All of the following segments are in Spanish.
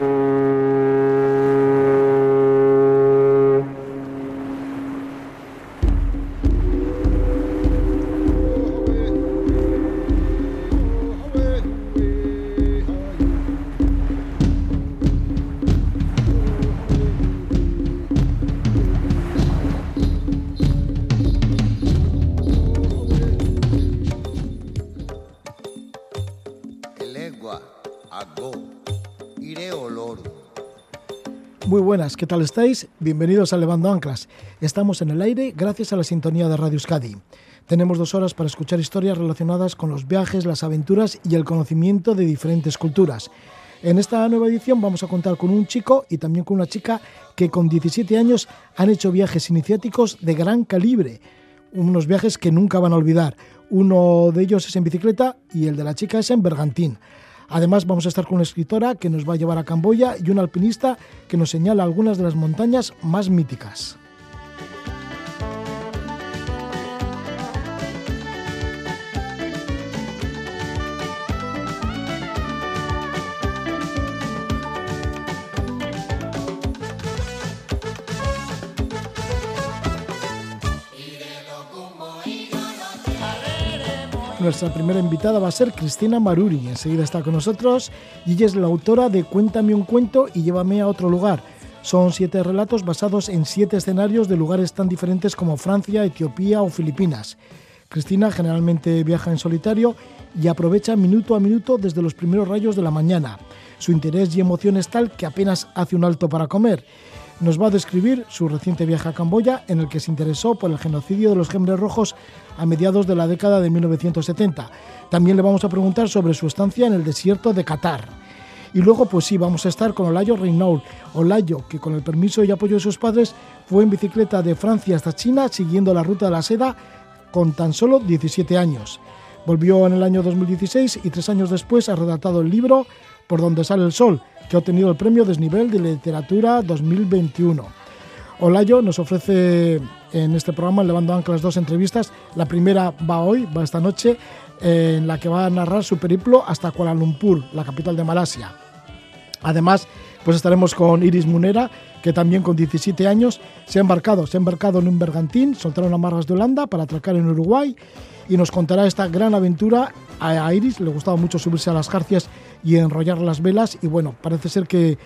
Muy ¿qué tal estáis? Bienvenidos a Levando Anclas. Estamos en el aire gracias a la sintonía de Radio Euskadi. Tenemos dos horas para escuchar historias relacionadas con los viajes, las aventuras y el conocimiento de diferentes culturas. En esta nueva edición vamos a contar con un chico y también con una chica que con 17 años han hecho viajes iniciáticos de gran calibre. Unos viajes que nunca van a olvidar. Uno de ellos es en bicicleta y el de la chica es en bergantín. Además vamos a estar con una escritora que nos va a llevar a Camboya y un alpinista que nos señala algunas de las montañas más míticas. Nuestra primera invitada va a ser Cristina Maruri. Enseguida está con nosotros y ella es la autora de Cuéntame un cuento y llévame a otro lugar. Son siete relatos basados en siete escenarios de lugares tan diferentes como Francia, Etiopía o Filipinas. Cristina generalmente viaja en solitario y aprovecha minuto a minuto desde los primeros rayos de la mañana. Su interés y emoción es tal que apenas hace un alto para comer nos va a describir su reciente viaje a Camboya en el que se interesó por el genocidio de los Gembres Rojos a mediados de la década de 1970. También le vamos a preguntar sobre su estancia en el desierto de Qatar. Y luego, pues sí, vamos a estar con Olayo Reinaud. Olayo, que con el permiso y apoyo de sus padres, fue en bicicleta de Francia hasta China siguiendo la ruta de la seda con tan solo 17 años. Volvió en el año 2016 y tres años después ha redactado el libro Por donde sale el sol, que ha obtenido el premio Desnivel de Literatura 2021. Olayo nos ofrece en este programa, Levando Anclas, dos entrevistas. La primera va hoy, va esta noche, en la que va a narrar su periplo hasta Kuala Lumpur, la capital de Malasia. Además, pues estaremos con Iris Munera, que también con 17 años se ha embarcado, se ha embarcado en un bergantín, soltaron amarras de Holanda para atracar en Uruguay y nos contará esta gran aventura. A Iris le gustaba mucho subirse a las jarcias y enrollar las velas y bueno, parece ser que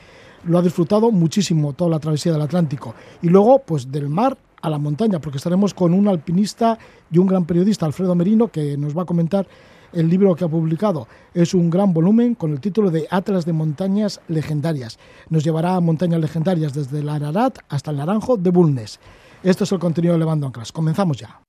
lo ha disfrutado muchísimo toda la travesía del Atlántico. Y luego, pues del mar a la montaña, porque estaremos con un alpinista y un gran periodista, Alfredo Merino, que nos va a comentar el libro que ha publicado. Es un gran volumen con el título de Atlas de Montañas Legendarias. Nos llevará a montañas legendarias desde el Ararat hasta el Naranjo de Bulnes. Esto es el contenido de Levando Anclas. Comenzamos ya.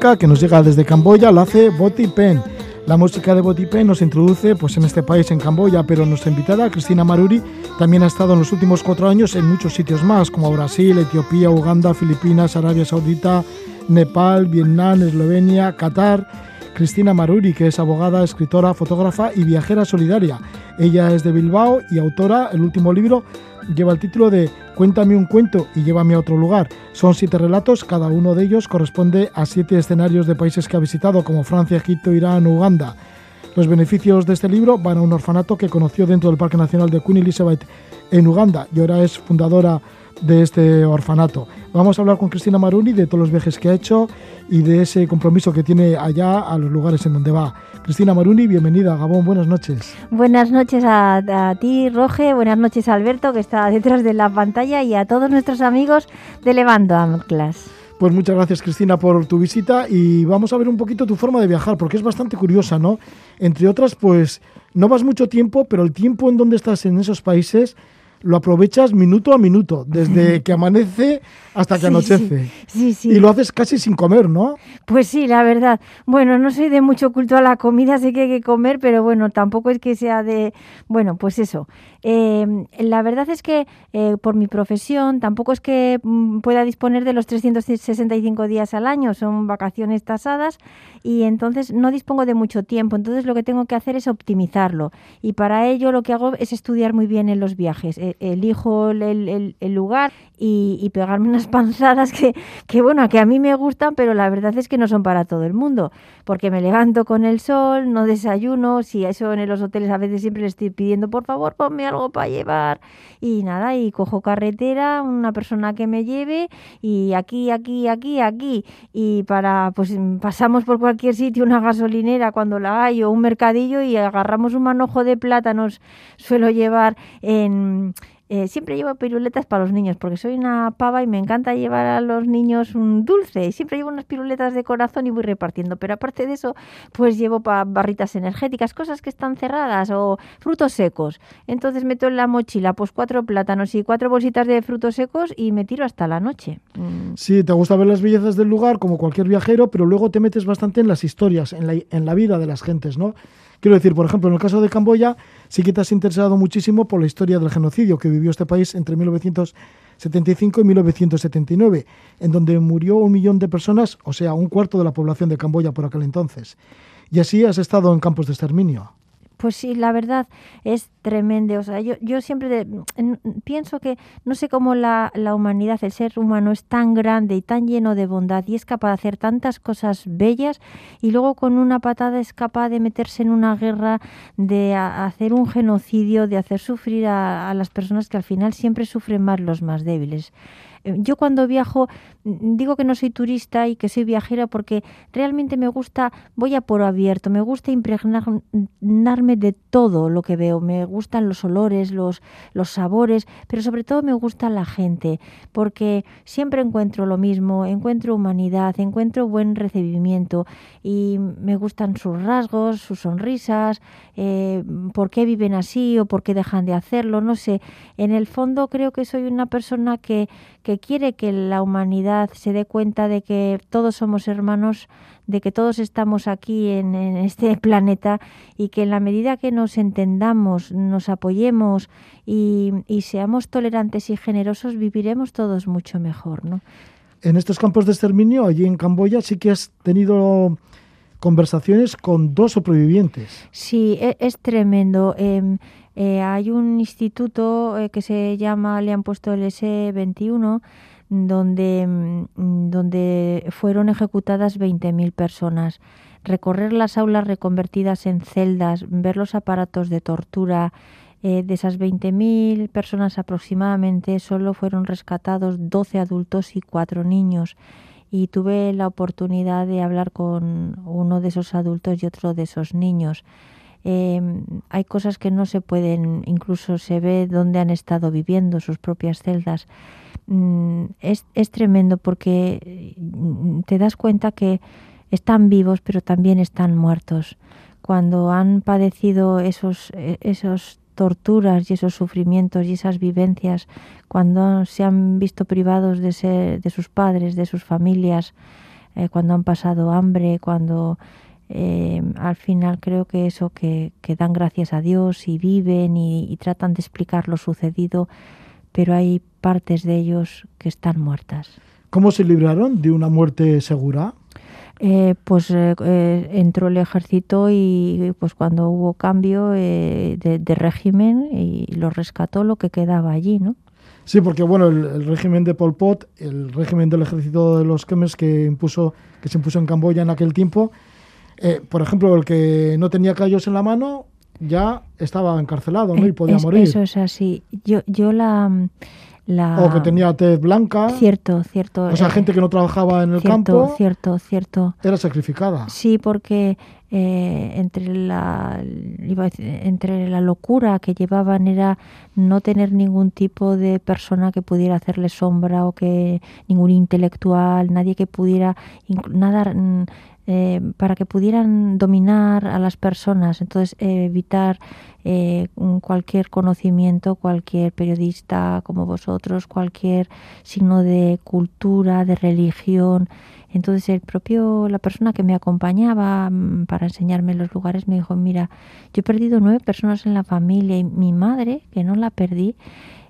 Que nos llega desde Camboya, lo hace Boti Pen. La música de Boti Pen nos introduce pues, en este país, en Camboya, pero nuestra invitada, Cristina Maruri, también ha estado en los últimos cuatro años en muchos sitios más, como Brasil, Etiopía, Uganda, Filipinas, Arabia Saudita, Nepal, Vietnam, Eslovenia, Qatar. Cristina Maruri, que es abogada, escritora, fotógrafa y viajera solidaria. Ella es de Bilbao y autora, el último libro lleva el título de Cuéntame un cuento y llévame a otro lugar. Son siete relatos, cada uno de ellos corresponde a siete escenarios de países que ha visitado, como Francia, Egipto, Irán Uganda. Los beneficios de este libro van a un orfanato que conoció dentro del Parque Nacional de Queen Elizabeth en Uganda y ahora es fundadora de este orfanato. Vamos a hablar con Cristina Maruni de todos los viajes que ha hecho y de ese compromiso que tiene allá a los lugares en donde va. Cristina Maruni, bienvenida a Gabón, buenas noches. Buenas noches a, ti, Roge, buenas noches a Alberto, que está detrás de la pantalla, y a todos nuestros amigos de Levando Amclas. Pues muchas gracias Cristina por tu visita y vamos a ver un poquito tu forma de viajar, porque es bastante curiosa, ¿no? Entre otras, pues no vas mucho tiempo, pero el tiempo en donde estás en esos países lo aprovechas minuto a minuto, desde que amanece hasta que anochece. Sí, sí, Y lo haces casi sin comer, ¿no? Pues sí, la verdad. Bueno, no soy de mucho culto a la comida, sé que hay que comer, pero bueno, tampoco es que sea de... Bueno, pues eso. Eh, la verdad es que eh, por mi profesión tampoco es que mm, pueda disponer de los 365 días al año, son vacaciones tasadas y entonces no dispongo de mucho tiempo. Entonces lo que tengo que hacer es optimizarlo y para ello lo que hago es estudiar muy bien en los viajes. E, elijo el, el lugar y, pegarme unas panzadas que, que, bueno, que a mí me gustan, pero la verdad es que no son para todo el mundo, porque me levanto con el sol, no desayuno, si eso en los hoteles a veces siempre les estoy pidiendo, por favor, ponme algo para llevar, y nada, y cojo carretera, una persona que me lleve, y aquí, aquí, aquí, aquí, y para, pues pasamos por cualquier sitio, una gasolinera cuando la hay, o un mercadillo, y agarramos un manojo de plátanos, suelo llevar en eh, siempre llevo piruletas para los niños, porque soy una pava y me encanta llevar a los niños un dulce. Y siempre llevo unas piruletas de corazón y voy repartiendo. Pero aparte de eso, pues llevo barritas energéticas, cosas que están cerradas o frutos secos. Entonces meto en la mochila pues cuatro plátanos y cuatro bolsitas de frutos secos y me tiro hasta la noche. Mm. Sí, te gusta ver las bellezas del lugar como cualquier viajero, pero luego te metes bastante en las historias, en la, en la vida de las gentes, ¿no? Quiero decir, por ejemplo, en el caso de Camboya, sí que te has interesado muchísimo por la historia del genocidio que vivió este país entre 1975 y 1979, en donde murió un millón de personas, o sea, un cuarto de la población de Camboya por aquel entonces. Y así has estado en campos de exterminio. Pues sí, la verdad es tremendo. O sea, yo, yo siempre pienso que no sé cómo la, la, humanidad, el ser humano es tan grande y tan lleno de bondad y es capaz de hacer tantas cosas bellas y luego con una patada es capaz de meterse en una guerra, de hacer un genocidio, de hacer sufrir a las personas que al final siempre sufren más los más débiles. Eh, yo cuando viajo digo que no soy turista y que soy viajera porque realmente me gusta, voy a por abierto, me gusta impregnarme de todo lo que veo, me gustan los olores, los, los sabores, pero sobre todo me gusta la gente, porque siempre encuentro lo mismo, encuentro humanidad, encuentro buen recibimiento y me gustan sus rasgos, sus sonrisas, eh, por qué viven así o por qué dejan de hacerlo, no sé. En el fondo creo que soy una persona que quiere que la humanidad se dé cuenta de que todos somos hermanos, de que todos estamos aquí en, este planeta y que en la medida que nos entendamos, nos apoyemos y, seamos tolerantes y generosos, viviremos todos mucho mejor. ¿no? En estos campos de exterminio, allí en Camboya, sí que has tenido conversaciones con dos sobrevivientes. Sí, e, es, tremendo. Em, eh, hay un instituto eh, que se llama, le han puesto el S21, donde, mm, donde fueron ejecutadas 20.000 personas. Recorrer las aulas reconvertidas en celdas, ver los aparatos de tortura, eh, de esas 20.000 personas aproximadamente, solo fueron rescatados 12 adultos y 4 niños. Y tuve la oportunidad de hablar con uno de esos adultos y otro de esos niños. Em, hay cosas que no se pueden, incluso se ve dónde han estado viviendo, sus propias celdas. Mm, es, tremendo porque mm, te das cuenta que están vivos pero también están muertos. Cuando han padecido esos, e, esos torturas y esos sufrimientos y esas vivencias, cuando se han visto privados de, de sus padres, de sus familias, eh, cuando han pasado hambre, cuando eh, al final creo que eso, que, dan gracias a Dios y viven y, tratan de explicar lo sucedido, pero hay partes de ellos que están muertas. ¿Cómo se libraron de una muerte segura? Eh, pues eh, entró el ejército y pues cuando hubo cambio de, régimen y lo rescató lo que quedaba allí, ¿no? Sí, porque bueno, el, el, régimen de Pol Pot, el régimen del ejército de los Khmers que impuso, que se impuso en Camboya en aquel tiempo, eh, por ejemplo, el que no tenía callos en la mano ya estaba encarcelado ¿no? y podía morir. Eso es así. Yo, yo la, la... O que tenía tez blanca. Cierto, cierto. O sea, gente que no trabajaba en el campo. Cierto, cierto. Era sacrificada. Sí, porque eh, entre, la, entre la locura que llevaban era no tener ningún tipo de persona que pudiera hacerle sombra o que ningún intelectual, nadie que pudiera nada mm, eh, para que pudieran dominar a las personas, entonces evitar eh, cualquier conocimiento, cualquier periodista como vosotros, cualquier signo de cultura, de religión, entonces el propio, la persona que me acompañaba mm, para enseñarme los lugares me dijo, mira, yo he perdido nueve personas en la familia y mi madre, que no la perdí,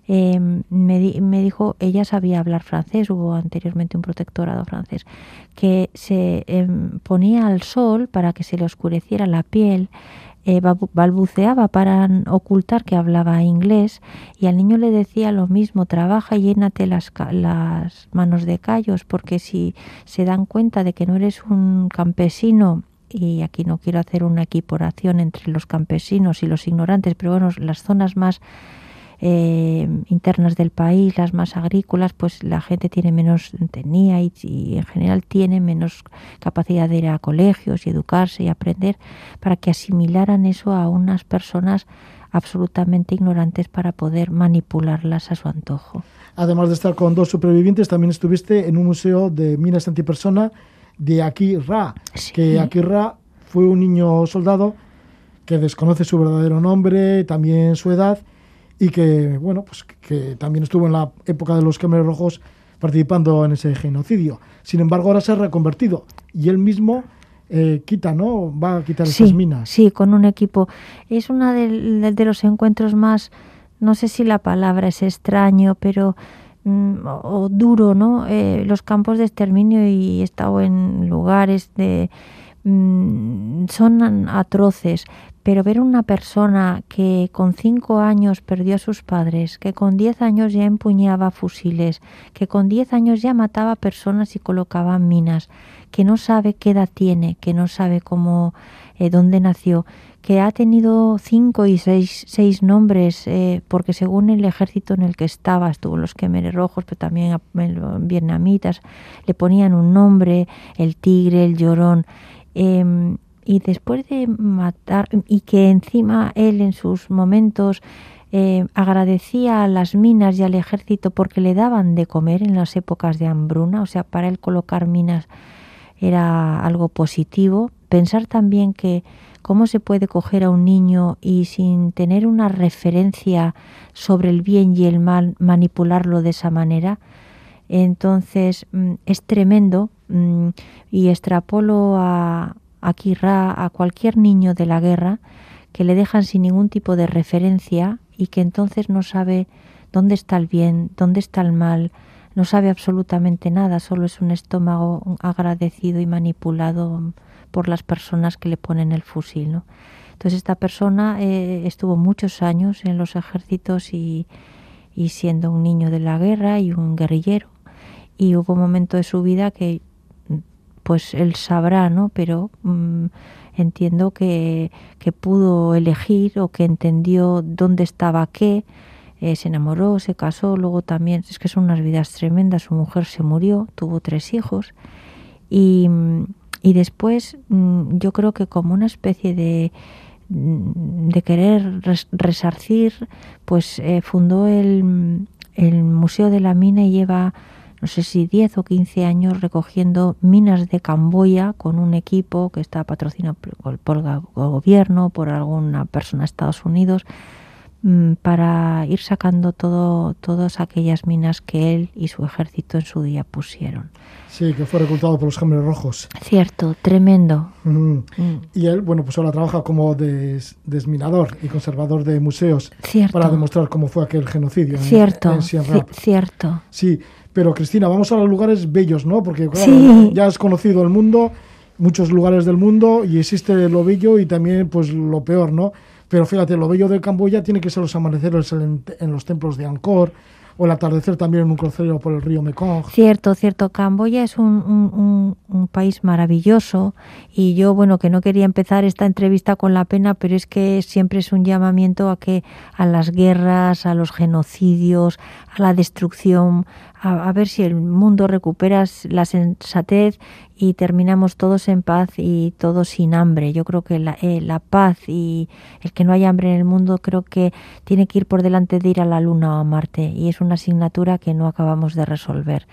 em, me, me, dijo, ella sabía hablar francés, hubo anteriormente un protectorado francés, que se em, ponía al sol para que se le oscureciera la piel, eh, balbuceaba para ocultar que hablaba inglés y al niño le decía lo mismo, trabaja y llénate las, las manos de callos, porque si se dan cuenta de que no eres un campesino y aquí no quiero hacer una equiporación entre los campesinos y los ignorantes, pero bueno, las zonas más eh, internas del país, las más agrícolas, pues la gente tiene menos tenía y, en general tiene menos capacidad de ir a colegios y educarse y aprender para que asimilaran eso a unas personas absolutamente ignorantes para poder manipularlas a su antojo. Además de estar con dos supervivientes, también estuviste en un museo de minas antipersona de Akira, que Akira fue un niño soldado que desconoce su verdadero nombre, también su edad, y que, bueno, pues que también estuvo en la época de los Khmer Rojos participando en ese genocidio. Sin embargo, ahora se ha reconvertido y él mismo eh, quita, ¿no? Va a quitar esas minas. Sí, con un equipo. Es uno de, los encuentros más, no sé si la palabra es extraño, pero mm, o, duro, ¿no? Eh, los campos de exterminio y he estado en lugares de mm, son atroces, pero ver una persona que con cinco años perdió a sus padres, que con diez años ya empuñaba fusiles, que con diez años ya mataba personas y colocaba minas, que no sabe qué edad tiene, que no sabe cómo, eh, dónde nació, que ha tenido cinco y seis, seis nombres, eh, porque según el ejército en el que estaba, estuvo los quemeres rojos, pero también vietnamitas, le ponían un nombre, el tigre, el llorón. Em, y después de matar y que encima él en sus momentos eh, agradecía a las minas y al ejército porque le daban de comer en las épocas de hambruna, o sea, para él colocar minas era algo positivo. Pensar también que cómo se puede coger a un niño y sin tener una referencia sobre el bien y el mal manipularlo de esa manera. Entonces mm, es tremendo mm, y extrapolo a, a a cualquier niño de la guerra, que le dejan sin ningún tipo de referencia y que entonces no sabe dónde está el bien, dónde está el mal, no sabe absolutamente nada, solo es un estómago agradecido y manipulado por las personas que le ponen el fusil. ¿no? Entonces esta persona eh, estuvo muchos años en los ejércitos y, y siendo un niño de la guerra y un guerrillero. Y hubo un momento de su vida que pues él sabrá, ¿no? Pero mm, entiendo que, que, pudo elegir o que entendió dónde estaba qué, eh, se enamoró, se casó, luego también, es que son unas vidas tremendas, su mujer se murió, tuvo tres hijos y, y después mm, yo creo que como una especie de mm, de querer resarcir, pues eh, fundó el, el Museo de la Mina y lleva no sé si 10 o 15 años recogiendo minas de Camboya con un equipo que está patrocinado por, el gobierno, por alguna persona de Estados Unidos, mm, para ir sacando todo, todas aquellas minas que él y su ejército en su día pusieron. Sí, que fue reclutado por los Gémeros Rojos. Cierto, tremendo. Mm. Y él, bueno, pues ahora trabaja como desminador y conservador de museos Cierto. para demostrar cómo fue aquel genocidio. Cierto, cierto. Sí, pero Cristina, vamos a los lugares bellos, ¿no? Porque ya has conocido el mundo, muchos lugares del mundo, y existe lo bello y también pues lo peor, ¿no? Pero fíjate, lo bello de Camboya tiene que ser los amaneceres en, los templos de Angkor, o el atardecer también en un crucero por el río Mekong. Cierto, cierto. Camboya es un, un, país maravilloso y yo, bueno, que no quería empezar esta entrevista con la pena, pero es que siempre es un llamamiento a que a las guerras, a los genocidios, a la destrucción, a, ver si el mundo recupera la sensatez y terminamos todos en paz y todos sin hambre. Yo creo que la, eh, la, paz y el que no haya hambre en el mundo creo que tiene que ir por delante de ir a la Luna o a Marte y es una asignatura que no acabamos de resolver.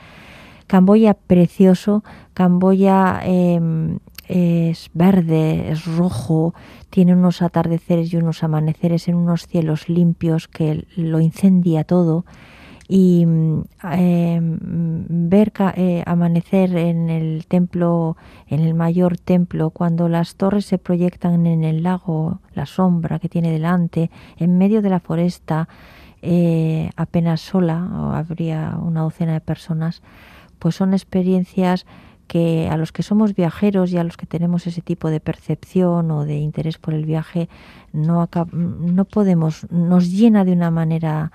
Camboya precioso, Camboya em, es verde, es rojo, tiene unos atardeceres y unos amaneceres en unos cielos limpios que lo incendia todo y eh, ver eh, amanecer en el templo, en el mayor templo, cuando las torres se proyectan en el lago, la sombra que tiene delante, en medio de la foresta, eh, apenas sola, habría una docena de personas, pues son experiencias que a los que somos viajeros y a los que tenemos ese tipo de percepción o de interés por el viaje no, no podemos, nos llena de una manera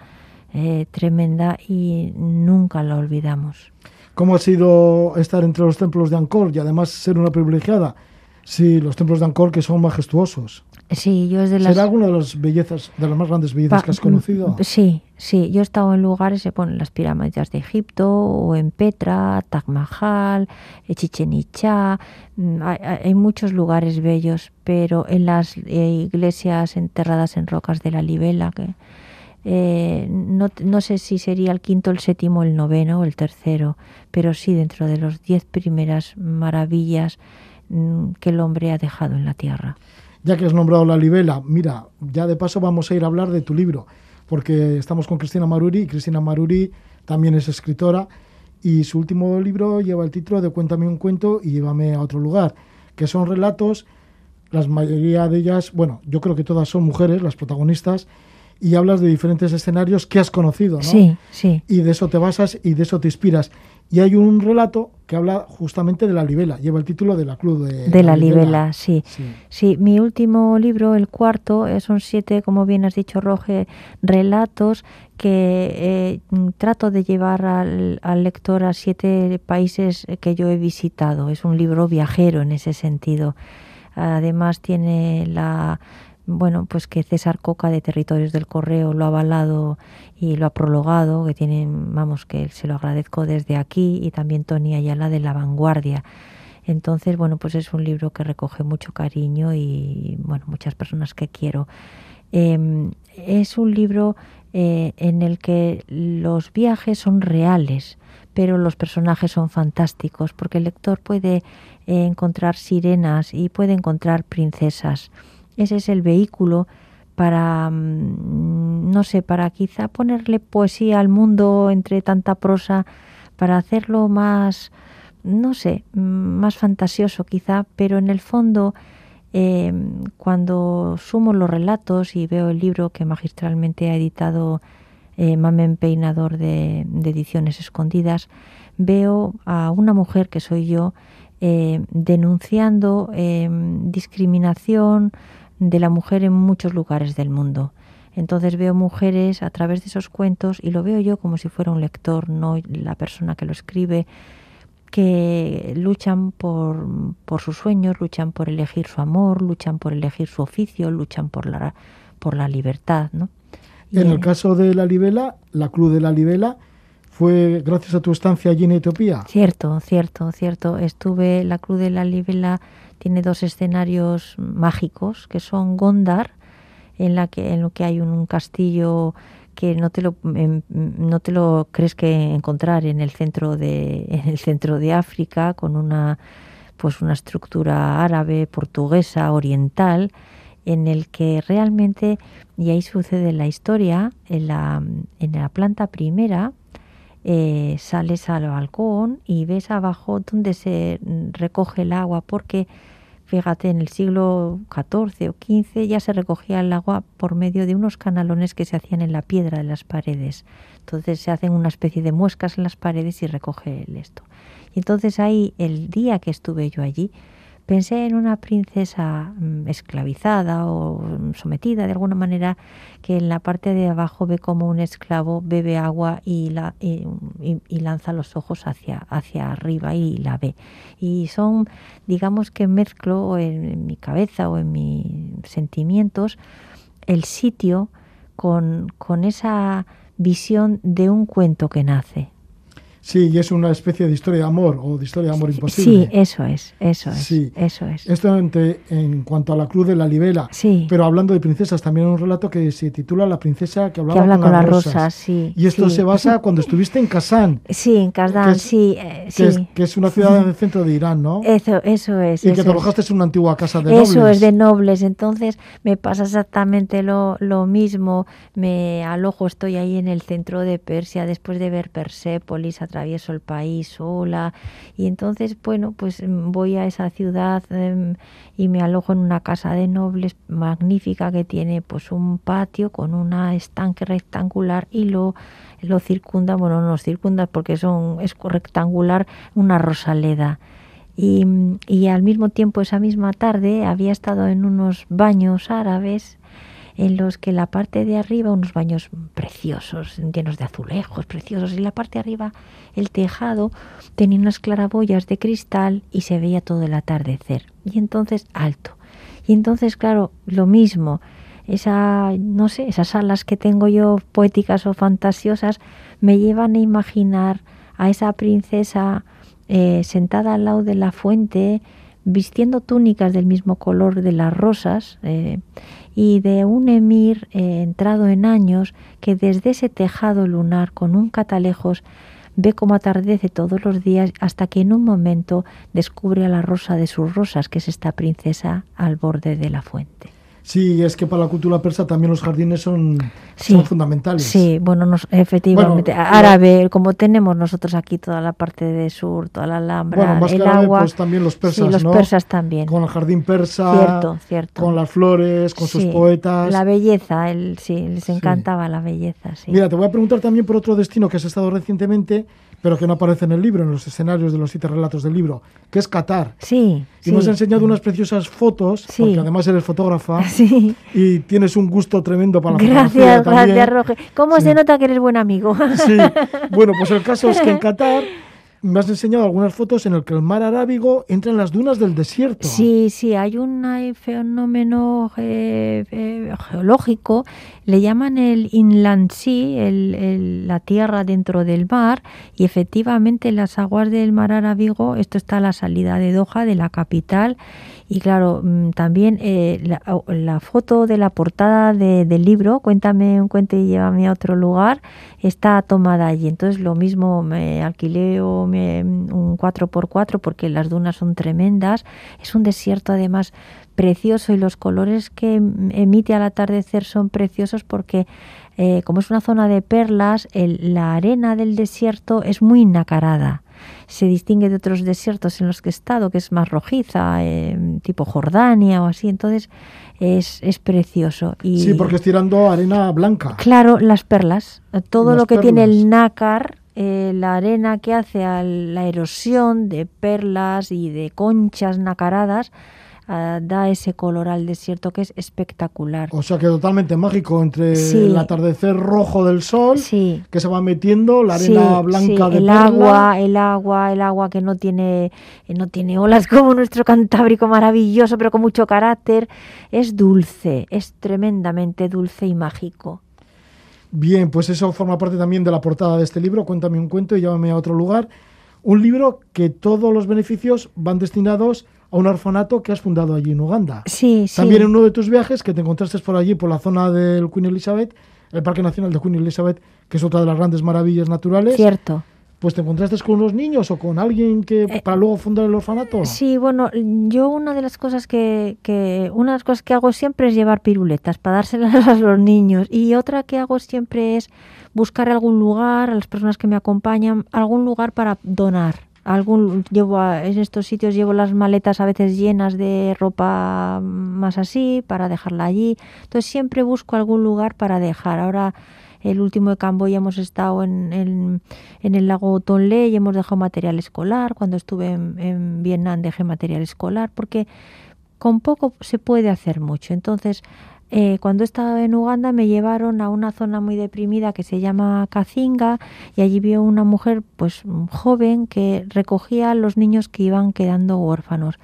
eh, tremenda y nunca la olvidamos. ¿Cómo ha sido estar entre los templos de Angkor y además ser una privilegiada? Sí, los templos de Angkor que son majestuosos. Sí, yo es de las... ¿Será alguna de las bellezas, de las más grandes bellezas que has conocido? Mm, sí, sí. Yo he estado en lugares, se ponen las pirámides de Egipto, o en Petra, Taj Mahal, eh, Chichen Itza. Mm, hay, muchos lugares bellos, pero en las eh, iglesias enterradas en rocas de la Libela, que eh, no, no, sé si sería el quinto, el séptimo, el noveno o el tercero, pero sí dentro de los diez primeras maravillas mm, que el hombre ha dejado en la tierra. Ya que has nombrado la libela, mira, ya de paso vamos a ir a hablar de tu libro, porque estamos con Cristina Maruri y Cristina Maruri también es escritora y su último libro lleva el título de Cuéntame un cuento y llévame a otro lugar, que son relatos, la mayoría de ellas, bueno, yo creo que todas son mujeres, las protagonistas, y hablas de diferentes escenarios que has conocido, ¿no? Sí, sí. Y de eso te basas y de eso te inspiras. Y hay un relato que habla justamente de la libela, lleva el título de la Club de, de la, libela, sí. sí. mi último libro, el cuarto, eh, son siete, como bien has dicho, Roge, relatos que eh, trato de llevar al, al, lector a siete países que yo he visitado. Es un libro viajero en ese sentido. Además tiene la bueno, pues que César Coca de Territorios del Correo lo ha avalado y lo ha prologado, que tienen, vamos, que se lo agradezco desde aquí, y también Tony Ayala de La Vanguardia. Entonces, bueno, pues es un libro que recoge mucho cariño y, bueno, muchas personas que quiero. Em, es un libro eh, en el que los viajes son reales, pero los personajes son fantásticos, porque el lector puede eh, encontrar sirenas y puede encontrar princesas ese es el vehículo para, mm, no sé, para quizá ponerle poesía al mundo entre tanta prosa, para hacerlo más, no sé, mm, más fantasioso quizá, pero en el fondo, em, cuando sumo los relatos y veo el libro que magistralmente ha editado eh, Mamen Peinador de, Ediciones Escondidas, veo a una mujer que soy yo eh, denunciando em, discriminación, de la mujer en muchos lugares del mundo. Entonces veo mujeres a través de esos cuentos y lo veo yo como si fuera un lector, no la persona que lo escribe, que luchan por, por sus sueños, luchan por elegir su amor, luchan por elegir su oficio, luchan por la, por la libertad. ¿no? en el caso de la libela, la Cruz de la Libela, fue gracias a tu estancia allí en Etiopía. Cierto, cierto, cierto. Estuve, la Cruz de la Libela tiene dos escenarios mágicos que son Gondar, en la que en lo que hay un, castillo que no te lo em, no te lo crees que encontrar en el centro de en el centro de África con una pues una estructura árabe, portuguesa, oriental en el que realmente y ahí sucede la historia en la en la planta primera eh, sales al balcón y ves abajo donde se recoge el agua porque Fíjate, en el siglo XIV o XV ya se recogía el agua por medio de unos canalones que se hacían en la piedra de las paredes. Entonces se hacen una especie de muescas en las paredes y recoge el esto. Y entonces ahí, el día que estuve yo allí, pensé en una princesa mm, esclavizada o sometida de alguna manera que en la parte de abajo ve como un esclavo bebe agua y, la, y, lanza los ojos hacia, hacia arriba y la ve. Y son, digamos que mezclo en, mi cabeza o en mis sentimientos el sitio con, con esa visión de un cuento que nace. Sí, y es una especie de historia de amor o de historia de amor imposible. Sí, eso es, eso es. Sí. Eso es. Esto en, cuanto a la cruz de la libela. Sí. Pero hablando de princesas, también un relato que se titula La princesa que hablaba que habla con, las rosas. sí, y esto se basa cuando estuviste en Kazán. Sí, en Kazán, sí, eh, que, es, una ciudad en el centro de Irán, ¿no? Eso, eso es. Y que trabajaste en una antigua casa de nobles. Eso es, de nobles. Entonces me pasa exactamente lo, lo mismo. Me alojo, estoy ahí en el centro de Persia, después de ver Persépolis, atravieso el país sola. Y entonces bueno pues mm, voy a esa ciudad em, y me alojo en una casa de nobles magnífica que tiene pues un patio con una estanque rectangular y lo lo circunda bueno no circunda porque son es rectangular una rosaleda. Y, y al mismo tiempo esa misma tarde había estado en unos baños árabes en los que la parte de arriba, unos baños preciosos, llenos de azulejos preciosos, y la parte de arriba, el tejado, tenía unas claraboyas de cristal y se veía todo el atardecer. Y entonces alto. Y entonces, claro, lo mismo, esa, no sé, esas alas que tengo yo poéticas o fantasiosas me llevan a imaginar a esa princesa eh, sentada al lado de la fuente, vistiendo túnicas del mismo color de las rosas, eh, y de un emir eh, entrado en años que desde ese tejado lunar con un catalejos ve cómo atardece todos los días hasta que en un momento descubre a la rosa de sus rosas, que es esta princesa al borde de la fuente. Sí, es que para la cultura persa también los jardines son, son fundamentales. Sí, bueno, nos, efectivamente. árabe, como tenemos nosotros aquí toda la parte de sur, toda la Alhambra, bueno, más el árabe, agua. Pues también los persas, sí, los persas también. Con el jardín persa, cierto, cierto. con las flores, con sus poetas. La belleza, el, sí, les encantaba la belleza. Sí. Mira, te voy a preguntar también por otro destino que has estado recientemente, pero que no aparece en el libro, en los escenarios de los siete relatos del libro, que es Qatar. Sí. Y me has enseñado unas preciosas fotos, porque además eres fotógrafa. Sí. Y tienes un gusto tremendo para la gracias, fotografía también. Gracias, Roge. ¿Cómo se nota que eres buen amigo? Sí. Bueno, pues el caso es que en Qatar me has enseñado algunas fotos en el que el mar Arábigo entra en las dunas del desierto. Sí, sí, hay un fenómeno eh, eh, geológico, le llaman el inland sea, el, la tierra dentro del mar, y efectivamente las aguas del mar Arábigo, esto está a la salida de Doha, de la capital, y claro, mm, también eh, la, foto de la portada del libro, Cuéntame un cuento y llévame a otro lugar, está tomada allí. Entonces lo mismo, me alquilé un 4x4 porque las dunas son tremendas. Es un desierto además precioso y los colores que emite al atardecer son preciosos porque eh, como es una zona de perlas, la arena del desierto es muy nacarada se distingue de otros desiertos en los que he estado, que es más rojiza, eh, tipo Jordania o así, entonces es, es precioso. Y, sí, porque es tirando arena blanca. Claro, las perlas, todo lo que tiene el nácar, eh, la arena que hace a la erosión de perlas y de conchas nacaradas, Ah, da ese color al desierto que es espectacular. O sea que totalmente mágico entre el atardecer rojo del sol que se va metiendo, la arena blanca de el agua, el agua, el agua que no tiene eh, no tiene olas como nuestro Cantábrico maravilloso, pero con mucho carácter, es dulce, es tremendamente dulce y mágico. Bien, pues eso forma parte también de la portada de este libro, Cuéntame un cuento y llámame a otro lugar. Un libro que todos los beneficios van destinados a un orfanato que has fundado allí en Uganda. Sí, También en uno de tus viajes que te encontraste por allí, por la zona del Queen Elizabeth, el Parque Nacional de Queen Elizabeth, que es otra de las grandes maravillas naturales. Cierto. Pues te encontraste con unos niños o con alguien que eh, para luego fundar el orfanato. Sí, bueno, yo una de las cosas que, que una de las cosas que hago siempre es llevar piruletas para dárselas a los niños y otra que hago siempre es buscar algún lugar a las personas que me acompañan, algún lugar para donar algún llevo en estos sitios llevo las maletas a veces llenas de ropa más así para dejarla allí entonces siempre busco algún lugar para dejar ahora el último de Camboya hemos estado en, en, el lago Tonle y hemos dejado material escolar. Cuando estuve en, en Vietnam dejé material escolar porque con poco se puede hacer mucho. Entonces, eh, cuando estaba en Uganda me llevaron a una zona muy deprimida que se llama Kazinga y allí vio una mujer pues joven que recogía a los niños que iban quedando huérfanos.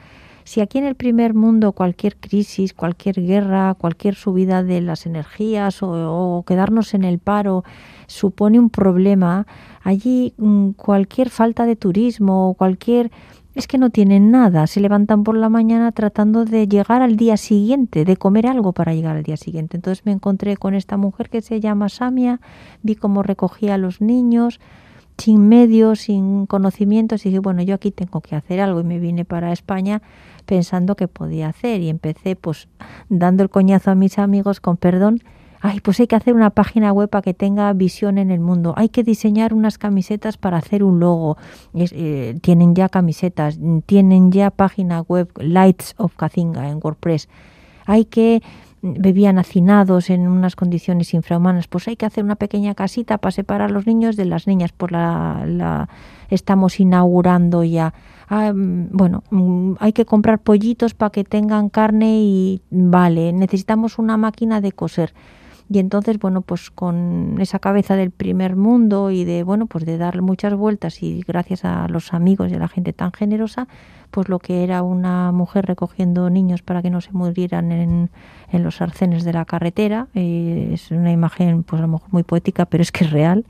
Si aquí en el primer mundo cualquier crisis, cualquier guerra, cualquier subida de las energías o, quedarnos en el paro supone un problema, allí mm, cualquier falta de turismo o cualquier es que no tienen nada, se levantan por la mañana tratando de llegar al día siguiente, de comer algo para llegar al día siguiente. Entonces me encontré con esta mujer que se llama Samia, vi cómo recogía a los niños sin medios, sin conocimientos. Y dije, bueno, yo aquí tengo que hacer algo y me vine para España pensando que podía hacer. Y empecé pues dando el coñazo a mis amigos con perdón ay, pues hay que hacer una página web para que tenga visión en el mundo, hay que diseñar unas camisetas para hacer un logo, eh, tienen ya camisetas, tienen ya página web Lights of Kazinga en WordPress, hay que bebían hacinados en unas condiciones infrahumanas, pues hay que hacer una pequeña casita para separar a los niños de las niñas, la, la estamos inaugurando ya. Ah, mm, bueno, mm, hay que comprar pollitos para que tengan carne y vale, necesitamos una máquina de coser y entonces bueno pues con esa cabeza del primer mundo y de bueno pues de darle muchas vueltas y gracias a los amigos y a la gente tan generosa pues lo que era una mujer recogiendo niños para que no se murieran en, en los arcenes de la carretera eh, es una imagen pues a lo mejor muy poética pero es que es real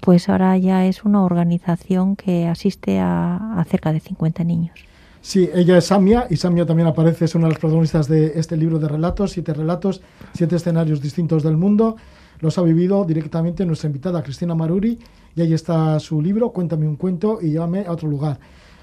pues ahora ya es una organización que asiste a, a cerca de 50 niños Sí, ella es Samia y Samia también aparece, es una de las protagonistas de este libro de relatos, siete relatos, siete escenarios distintos del mundo. Los ha vivido directamente nuestra invitada Cristina Maruri y ahí está su libro, Cuéntame un cuento y llévame a otro lugar.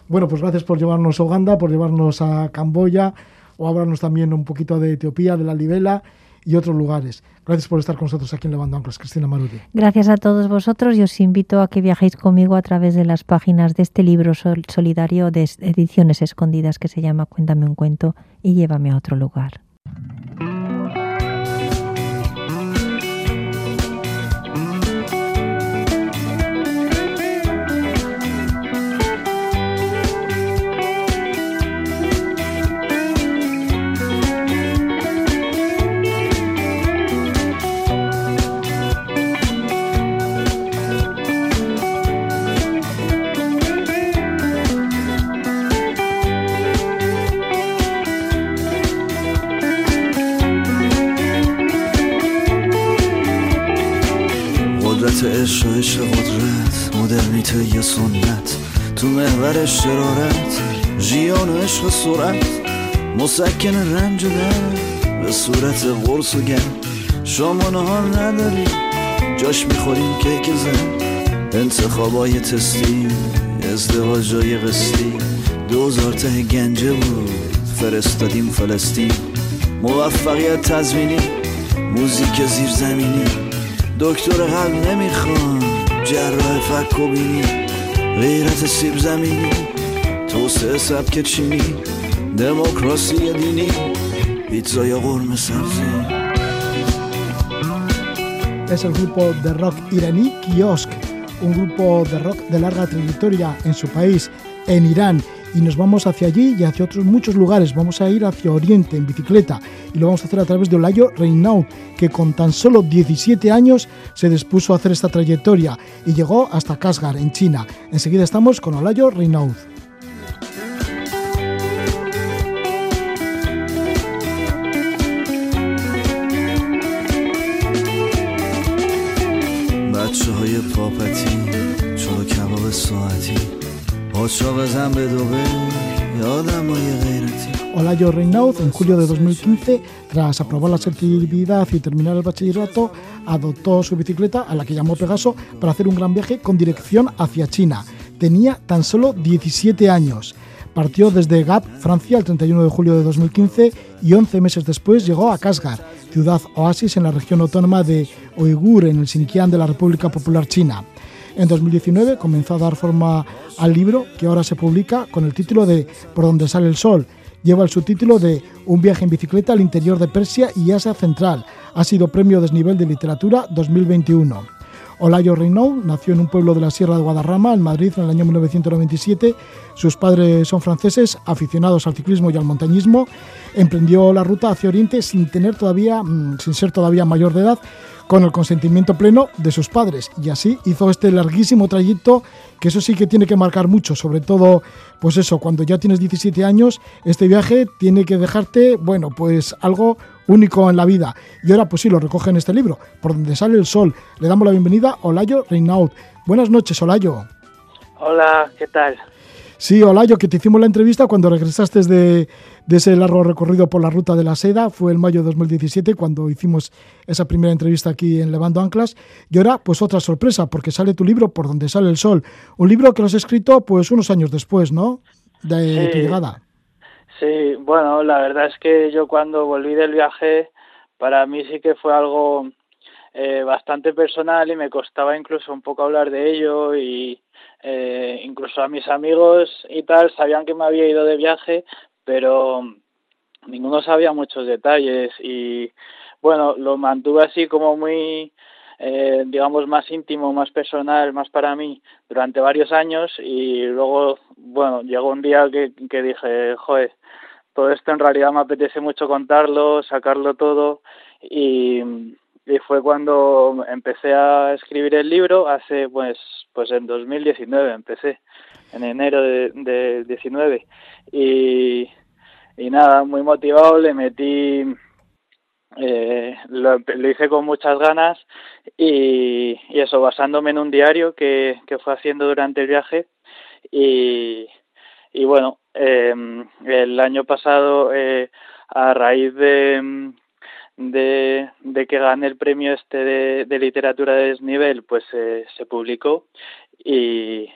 Bueno, pues gracias por llevarnos a Uganda, por llevarnos a Camboya o hablarnos también un poquito de Etiopía, de la Libela y otros lugares. Gracias por estar con nosotros aquí en Levando Anclas, Cristina Maruri. Gracias a todos vosotros y os invito a que viajéis conmigo a través de las páginas de este libro solidario de ediciones escondidas que se llama Cuéntame un cuento y llévame a otro lugar. قدرت مدرنیت یا سنت تو محور شرارت جیان عشق سرعت. مسکن رنج و به صورت قرص و گم شما نهار نداری جاش می‌خوریم کیک زن. انتخابای تستی ازدواجای قسطی. دوزار ته گنجه بود فرستادیم فلسطین. موفقیت تزمینی موزیک زیرزمینی. دکتر قلب نمی‌خوان جراح فک و بینی غیرت سیب زمینی توسعه سبک چینی دموکراسی دینی پیتزا یا قرم سبزی Es el grupo de rock iraní Kiosk, un grupo de rock de larga trayectoria en su país, en Irán, y nos vamos hacia allí y hacia otros muchos lugares. Vamos a ir hacia Oriente en bicicleta y lo vamos a hacer a través de Olayo Reinaud, que con tan solo 17 años se dispuso a hacer esta trayectoria y llegó hasta Kashgar, en China. Enseguida estamos con Olayo Reinaud. Olayo Reinaud, en julio de 2015, tras aprobar la selectividad y terminar el bachillerato, adoptó su bicicleta, a la que llamó Pegaso, para hacer un gran viaje con dirección hacia China. Tenía tan solo 17 años. Partió desde Gap, Francia, el 31 de julio de 2015 y 11 meses después llegó a Kashgar, ciudad oasis en la región autónoma de Uigur, en el Xinjiang de la República Popular China. En 2019 comenzó a dar forma al libro que ahora se publica con el título de Por donde sale el sol, lleva el subtítulo de Un viaje en bicicleta al interior de Persia y Asia Central. Ha sido Premio Desnivel de Literatura 2021. Olayo Reinaud nació en un pueblo de la Sierra de Guadarrama, en Madrid, en el año 1997. Sus padres son franceses, aficionados al ciclismo y al montañismo. Emprendió la ruta hacia Oriente sin tener todavía, mm, sin ser todavía mayor de edad, con el consentimiento pleno de sus padres. Y así hizo este larguísimo trayecto, que eso sí que tiene que marcar mucho, sobre todo, pues eso, cuando ya tienes 17 años, este viaje tiene que dejarte, bueno, pues algo único en la vida. Y ahora, pues sí, lo recoge en este libro, Por donde sale el sol. Le damos la bienvenida a Olayo Reinaud. Buenas noches, Olayo. Hola, ¿qué tal? Sí, Olayo, que te hicimos la entrevista cuando regresaste de, de ese largo recorrido por la ruta de la seda. Fue el mayo de 2017 cuando hicimos esa primera entrevista aquí en Levando Anclas. Y ahora, pues otra sorpresa, porque sale tu libro Por donde sale el sol. Un libro que lo has escrito pues unos años después, ¿no? De tu llegada. Sí, bueno, la verdad es que yo cuando volví del viaje, para mí sí que fue algo eh, bastante personal y me costaba incluso un poco hablar de ello y eh, incluso a mis amigos y tal sabían que me había ido de viaje, pero ninguno sabía muchos detalles y bueno, lo mantuve así como muy, eh, digamos, más íntimo, más personal, más para mí durante varios años y luego, bueno, llegó un día que, que dije, joder, todo esto en realidad me apetece mucho contarlo, sacarlo todo y, fue cuando empecé a escribir el libro hace pues pues en 2019 empecé en enero de, de 19 y, y nada muy motivado le metí eh, lo, lo, hice con muchas ganas y, y, eso basándome en un diario que, que fue haciendo durante el viaje y, y bueno eh, el año pasado eh, a raíz de de, de que gane el premio este de, de literatura de desnivel, pues eh, se publicó y,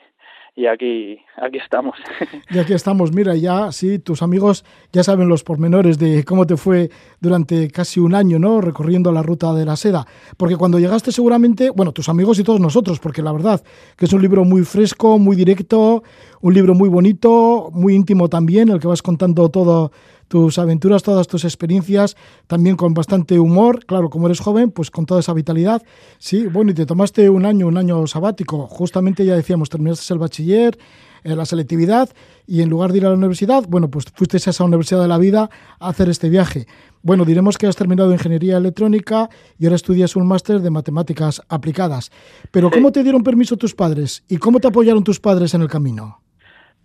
y aquí, aquí estamos. Y aquí estamos, mira, ya sí, tus amigos ya saben los pormenores de cómo te fue durante casi un año, ¿no? Recorriendo la ruta de la seda. Porque cuando llegaste seguramente, bueno, tus amigos y todos nosotros, porque la verdad que es un libro muy fresco, muy directo, un libro muy bonito, muy íntimo también, el que vas contando todo tus aventuras, todas tus experiencias, también con bastante humor, claro, como eres joven, pues con toda esa vitalidad. Sí, bueno, y te tomaste un año, un año sabático, justamente ya decíamos, terminaste el bachiller, eh, la selectividad, y en lugar de ir a la universidad, bueno, pues fuiste a esa universidad de la vida a hacer este viaje. Bueno, diremos que has terminado ingeniería electrónica y ahora estudias un máster de matemáticas aplicadas. Pero ¿cómo te dieron permiso tus padres y cómo te apoyaron tus padres en el camino?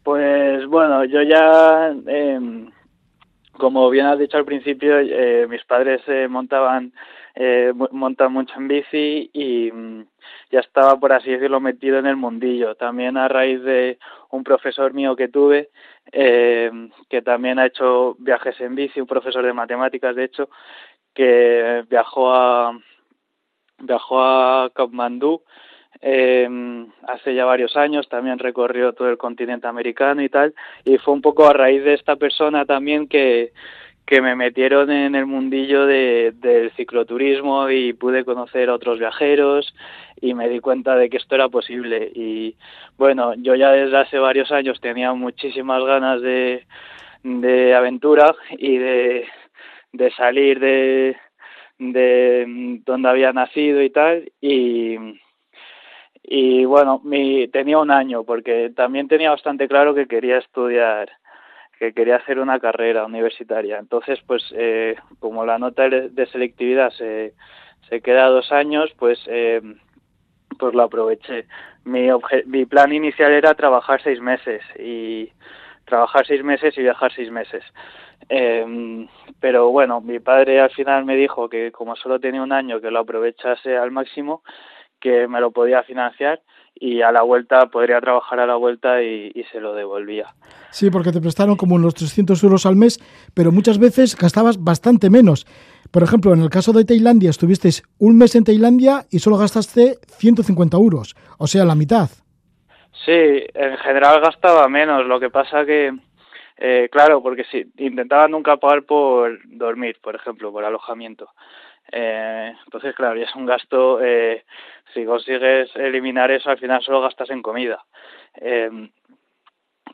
Pues bueno, yo ya eh, como bien has dicho al principio, eh, mis padres eh, montaban eh, montan mucho en bici y mm, ya estaba, por así decirlo, metido en el mundillo. También a raíz de un profesor mío que tuve, que también ha hecho viajes en bici, un profesor de matemáticas, de hecho, que viajó a viajó a Kathmandú eh, hace ya varios años, también recorrió todo el continente americano y tal, y fue un poco a raíz de esta persona también que, que me metieron en el mundillo de, del cicloturismo y pude conocer a otros viajeros y me di cuenta de que esto era posible. Y bueno, yo ya desde hace varios años tenía muchísimas ganas de, de aventura y de, de salir de, de donde había nacido y tal y y bueno, mi, tenía un año porque también tenía bastante claro que quería estudiar, que quería hacer una carrera universitaria. Entonces, pues eh, como la nota de selectividad se, se queda dos años, pues eh, pues lo aproveché. Mi, mi plan inicial era trabajar seis meses y trabajar seis meses y viajar seis meses. Eh, pero bueno, mi padre al final me dijo que como solo tenía un año, que lo aprovechase al máximo que me lo podía financiar y a la vuelta podría trabajar a la vuelta y, y, se lo devolvía. Sí, porque te prestaron como unos 300 euros al mes, pero muchas veces gastabas bastante menos. Por ejemplo, en el caso de Tailandia, estuviste un mes en Tailandia y solo gastaste 150 euros, o sea, la mitad. Sí, en general gastaba menos. Lo que pasa que, eh, claro, porque si intentaba nunca pagar por dormir, por ejemplo, por alojamiento. Eh, entonces, claro, ya es un gasto, eh, si consigues eliminar eso, al final solo gastas en comida. Eh,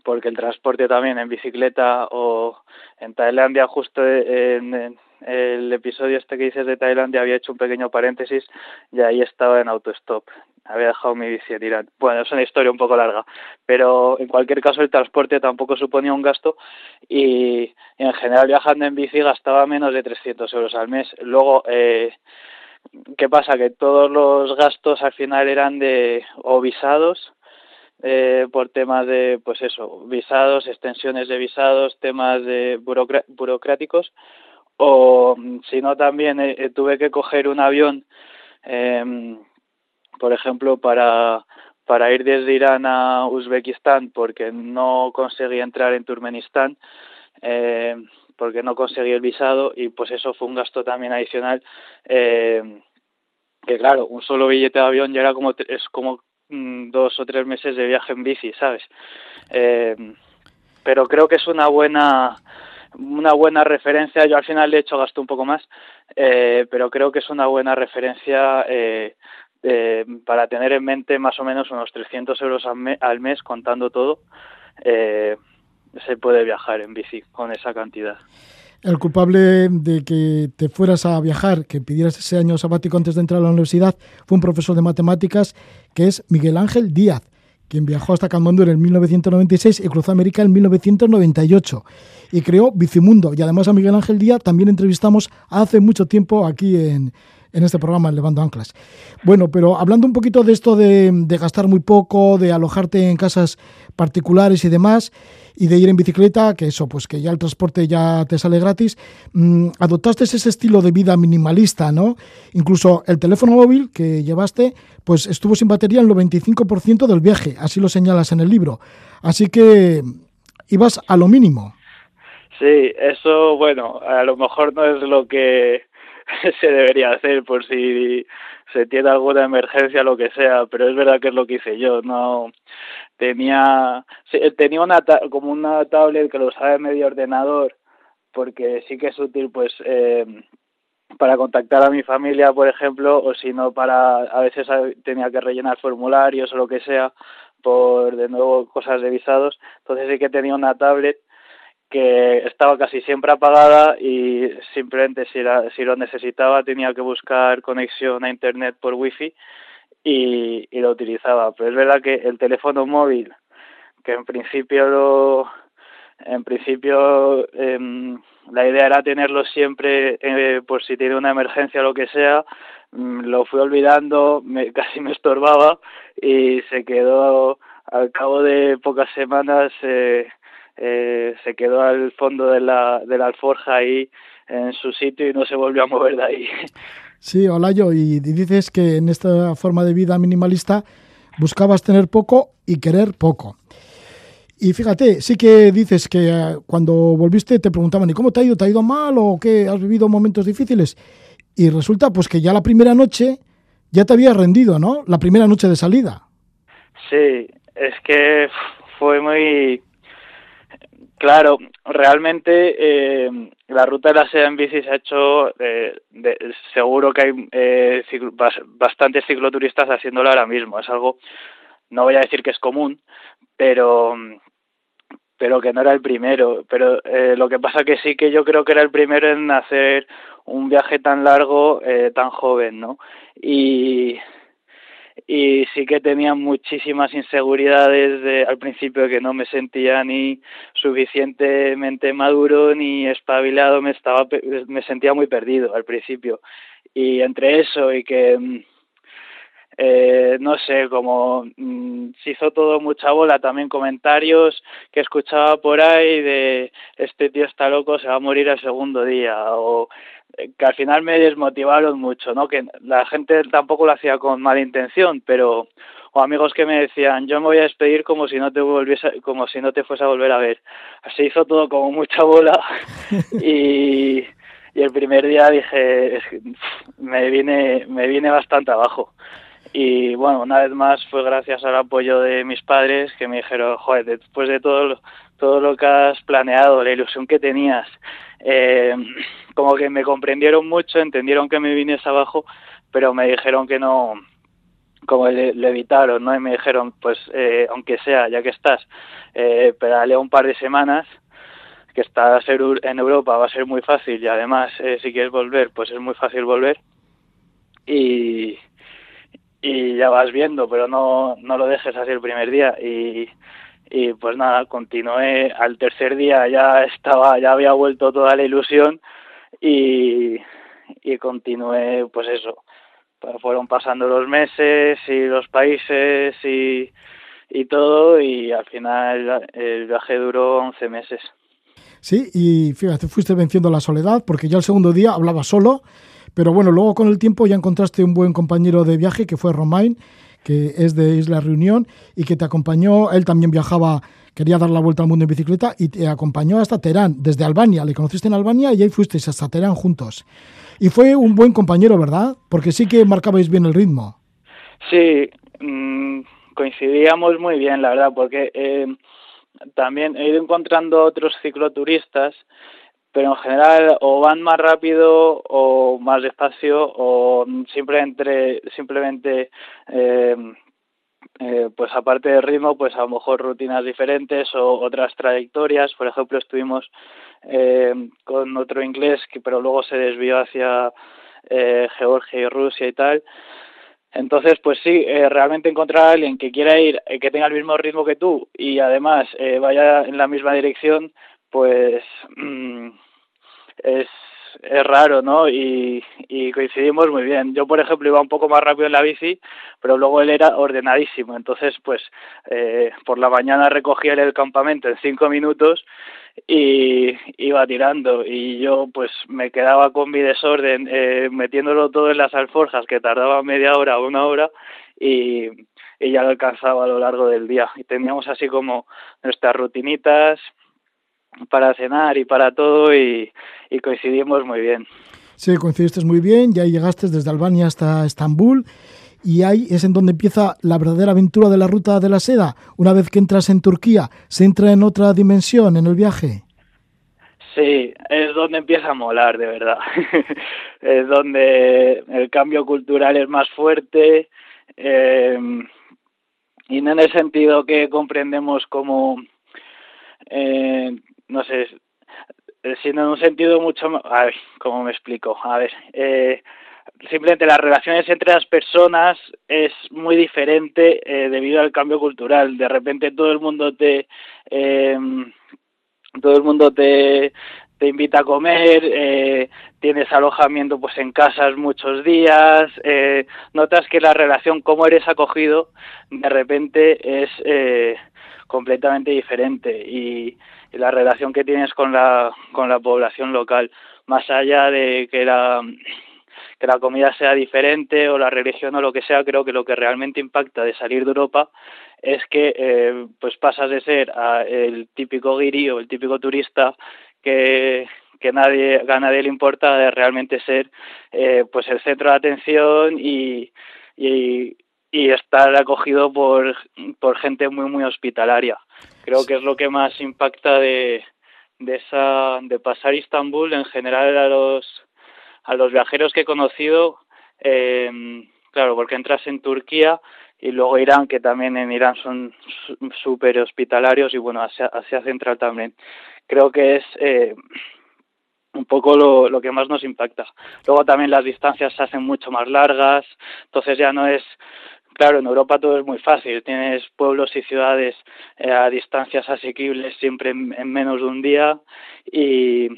porque el transporte también en bicicleta o en Tailandia justo en, el episodio este que dices de Tailandia había hecho un pequeño paréntesis y ahí estaba en autostop había dejado mi bici a tirar. Bueno, es una historia un poco larga, pero en cualquier caso el transporte tampoco suponía un gasto y en general viajando en bici gastaba menos de 300 euros al mes. Luego, eh, ¿qué pasa? Que todos los gastos al final eran de o visados, eh, por temas de, pues eso, visados, extensiones de visados, temas de burocráticos, o si no también eh, tuve que coger un avión eh, por ejemplo, para, para ir desde Irán a Uzbekistán porque no conseguí entrar en Turkmenistán, eh, porque no conseguí el visado y pues eso fue un gasto también adicional. Eh, que claro, un solo billete de avión ya era como, es como mm, dos o tres meses de viaje en bici, ¿sabes? Eh, pero creo que es una buena una buena referencia. Yo al final de hecho gasto un poco más, pero creo que es una buena referencia eh, para tener en mente más o menos unos 300 euros al, mes, contando todo, eh, se puede viajar en bici con esa cantidad. El culpable de que te fueras a viajar, que pidieras ese año sabático antes de entrar a la universidad, fue un profesor de matemáticas que es Miguel Ángel Díaz, quien viajó hasta Katmandú en 1996 y cruzó América en 1998 y creó Bicimundo. Y además a Miguel Ángel Díaz también entrevistamos hace mucho tiempo aquí en, en este programa, Levando Anclas. Bueno, pero hablando un poquito de esto de, gastar muy poco, de alojarte en casas particulares y demás, y de ir en bicicleta, que eso, pues que ya el transporte ya te sale gratis, mm, adoptaste ese estilo de vida minimalista, ¿no? Incluso el teléfono móvil que llevaste, pues estuvo sin batería en el 95% del viaje, así lo señalas en el libro. Así que ibas a lo mínimo. Sí, eso, bueno, a lo mejor no es lo que se debería hacer por si se tiene alguna emergencia lo que sea pero es verdad que es lo que hice yo no tenía tenía una como una tablet que lo usaba en medio ordenador porque sí que es útil pues eh, para contactar a mi familia por ejemplo o si no para a veces tenía que rellenar formularios o lo que sea por de nuevo cosas de visados entonces sí que tenía una tablet que estaba casi siempre apagada y simplemente si, si lo necesitaba tenía que buscar conexión a internet por wifi y, y lo utilizaba. Pero es verdad que el teléfono móvil, que en principio lo, en principio em, la idea era tenerlo siempre eh, por si tiene una emergencia o lo que sea, mm, lo fui olvidando, me, casi me estorbaba y se quedó al cabo de pocas semanas eh, eh, se quedó al fondo de la, de la alforja ahí en su sitio y no se volvió a mover de ahí. Sí, hola yo, y dices que en esta forma de vida minimalista buscabas tener poco y querer poco. Y fíjate, sí que dices que eh, cuando volviste te preguntaban, ¿y cómo te ha ido? ¿Te ha ido mal o qué? ¿Has vivido momentos difíciles? Y resulta pues que ya la primera noche ya te había rendido, ¿no? La primera noche de salida. Sí, es que fue muy Claro, realmente eh, la ruta de la seda en bici se ha hecho, eh, seguro que hay eh, bastantes cicloturistas haciéndolo ahora mismo. Es algo, no voy a decir que es común, pero pero que no era el primero. Pero eh, lo que pasa que sí que yo creo que era el primero en hacer un viaje tan largo, eh, tan joven, ¿no? Y y sí que tenía muchísimas inseguridades de, al principio que no me sentía ni suficientemente maduro ni espabilado me estaba me sentía muy perdido al principio. Y entre eso y que mm, eh, no sé, como mm, se hizo todo mucha bola, también comentarios que escuchaba por ahí de este tío está loco, se va a morir el segundo día, o que al final me desmotivaron mucho, ¿no? Que la gente tampoco lo hacía con mala intención, pero o amigos que me decían, "Yo me voy a despedir como si no te volviese como si no te fuese a volver a ver." Así hizo todo como mucha bola y y el primer día dije, me viene me viene bastante abajo. Y bueno, una vez más fue gracias al apoyo de mis padres que me dijeron, joder, después de todo, todo lo que has planeado, la ilusión que tenías, eh, como que me comprendieron mucho, entendieron que me viniese abajo, pero me dijeron que no como lo evitaron, ¿no? Y me dijeron, pues, eh, aunque sea, ya que estás, eh, pedalea un par de semanas, que estás en Europa va a ser muy fácil y además, eh, si quieres volver, pues es muy fácil volver. Y, y ya vas viendo, pero no, no lo dejes así el primer día. Y, y pues nada, continué. Al tercer día ya estaba, ya había vuelto toda la ilusión y, y continué, pues eso, fueron pasando los meses y los países y, y todo y al final el viaje duró 11 meses. Sí, y fíjate, fuiste venciendo la soledad porque ya el segundo día hablaba solo, pero bueno, luego con el tiempo ya encontraste un buen compañero de viaje que fue Romain, que es de Isla Reunión y que te acompañó, él también viajaba, quería dar la vuelta al mundo en bicicleta y te acompañó hasta Teherán, desde Albania, le conociste en Albania y ahí fuisteis hasta Teherán juntos. Y fue un buen compañero, ¿verdad? Porque sí que marcabais bien el ritmo. Sí, mm, coincidíamos muy bien, la verdad, porque eh, también he ido encontrando otros cicloturistas, pero en general o van más rápido o más despacio o simplemente, simplemente eh, eh, pues aparte del ritmo, pues a lo mejor rutinas diferentes o otras trayectorias. Por ejemplo, estuvimos eh, con otro inglés, que pero luego se desvió hacia Georgia y Rusia y tal. Entonces, pues sí, realmente encontrar a alguien que quiera ir, que tenga el mismo ritmo que tú y además vaya en la misma dirección, pues mm, es es raro, ¿no? Y, y coincidimos muy bien. Yo, por ejemplo, iba un poco más rápido en la bici, pero luego él era ordenadísimo. Entonces, pues, eh, por la mañana recogía el campamento en cinco minutos y iba tirando. Y yo, pues, me quedaba con mi desorden, eh, metiéndolo todo en las alforjas, que tardaba media hora o una hora, y, y ya lo alcanzaba a lo largo del día. Y teníamos así como nuestras rutinitas, para cenar y para todo y, coincidimos muy bien. Sí, coincidiste muy bien, ya llegaste desde Albania hasta Estambul y ahí es en donde empieza la verdadera aventura de la ruta de la seda. Una vez que entras en Turquía, ¿se entra en otra dimensión en el viaje? Sí, es donde empieza a molar, de verdad. es donde el cambio cultural es más fuerte eh, y no en el sentido que comprendemos como eh, no sé, sino en un sentido mucho más... A ¿cómo me explico? A ver, eh, simplemente las relaciones entre las personas es muy diferente eh, debido al cambio cultural. De repente todo el mundo te... Eh, todo el mundo te, te invita a comer, eh, tienes alojamiento pues en casas muchos días, eh, notas que la relación, como eres acogido, de repente es eh, completamente diferente y, la relación que tienes con la, con la población local, más allá de que la, que la comida sea diferente o la religión o lo que sea, creo que lo que realmente impacta de salir de Europa es que eh, pues pasas de ser el típico guiri o el típico turista que, que nadie, a nadie le importa de realmente ser eh, pues el centro de atención y, y, y estar acogido por, por gente muy muy hospitalaria. Creo que es lo que más impacta de, de esa de pasar Istambul en general a los a los viajeros que he conocido eh, claro porque entras en Turquía y luego Irán que también en Irán son súper hospitalarios y bueno Asia, Asia Central también creo que es eh, un poco lo, lo que más nos impacta. Luego también las distancias se hacen mucho más largas, entonces ya no es Claro, en Europa todo es muy fácil. Tienes pueblos y ciudades eh, a distancias asequibles siempre en, menos de un día y,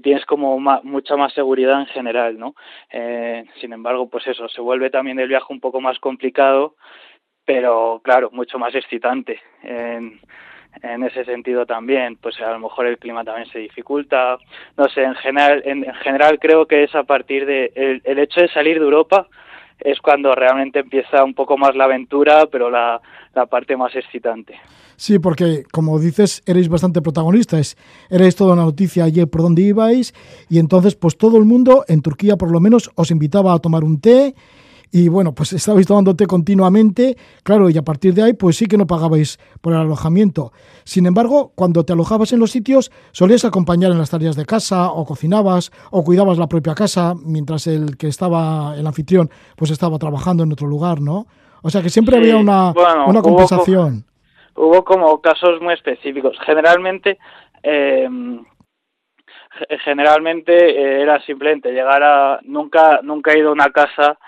tienes como mucha más seguridad en general, ¿no? Eh, sin embargo, pues eso, se vuelve también el viaje un poco más complicado, pero claro, mucho más excitante. En, ese sentido también, pues a lo mejor el clima también se dificulta. No sé, en general, en, general creo que es a partir de el hecho de salir de Europa es cuando realmente empieza un poco más la aventura, pero la, la parte más excitante. Sí, porque como dices, erais bastante protagonistas, erais toda una noticia ayer por dónde ibais y entonces pues todo el mundo en Turquía por lo menos os invitaba a tomar un té y bueno, pues estabais tomándote continuamente, claro, y a partir de ahí pues sí que no pagabais por el alojamiento. Sin embargo, cuando te alojabas en los sitios, solías acompañar en las tareas de casa, o cocinabas, o cuidabas la propia casa, mientras el que estaba, el anfitrión, pues estaba trabajando en otro lugar, ¿no? O sea que siempre había una, una compensación. Hubo, como casos muy específicos. Generalmente, eh, generalmente eh, era simplemente llegar a... Nunca, nunca he ido a una casa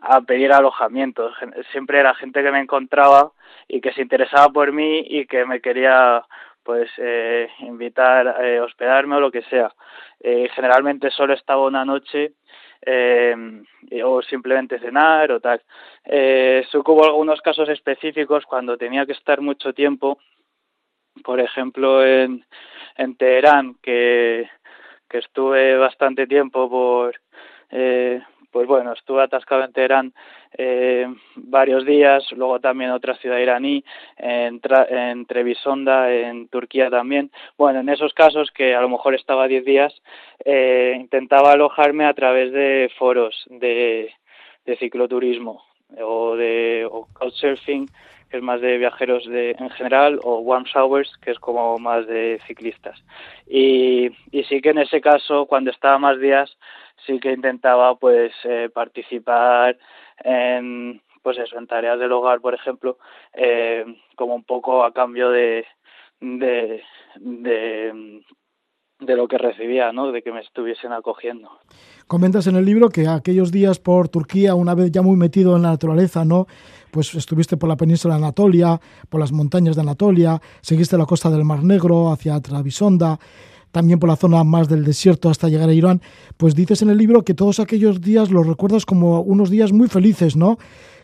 a pedir alojamiento. Siempre era gente que me encontraba y que se interesaba por mí y que me quería pues eh, invitar eh, hospedarme o lo que sea. Eh, generalmente solo estaba una noche eh, o simplemente cenar o tal. Eh, algunos casos específicos cuando tenía que estar mucho tiempo, por ejemplo en, en Teherán, que, que estuve bastante tiempo por, eh, pues bueno, estuve atascado en Teherán eh, varios días, luego también otra ciudad iraní, en, en Trebisonda, en Turquía también. Bueno, en esos casos que a lo mejor estaba 10 días, eh, intentaba alojarme a través de foros de, cicloturismo o de o couchsurfing, que es más de viajeros de, en general, o Warm Showers, que es como más de ciclistas. Y, sí que en ese caso, cuando estaba más días, sí que intentaba pues eh, participar en pues eso en tareas del hogar por ejemplo eh, como un poco a cambio de, de de lo que recibía, ¿no? De que me estuviesen acogiendo. Comentas en el libro que aquellos días por Turquía, una vez ya muy metido en la naturaleza, ¿no? Pues estuviste por la península de Anatolia, por las montañas de Anatolia, seguiste la costa del Mar Negro hacia Travisonda, también por la zona más del desierto hasta llegar a Irán, pues dices en el libro que todos aquellos días los recuerdas como unos días muy felices, ¿no?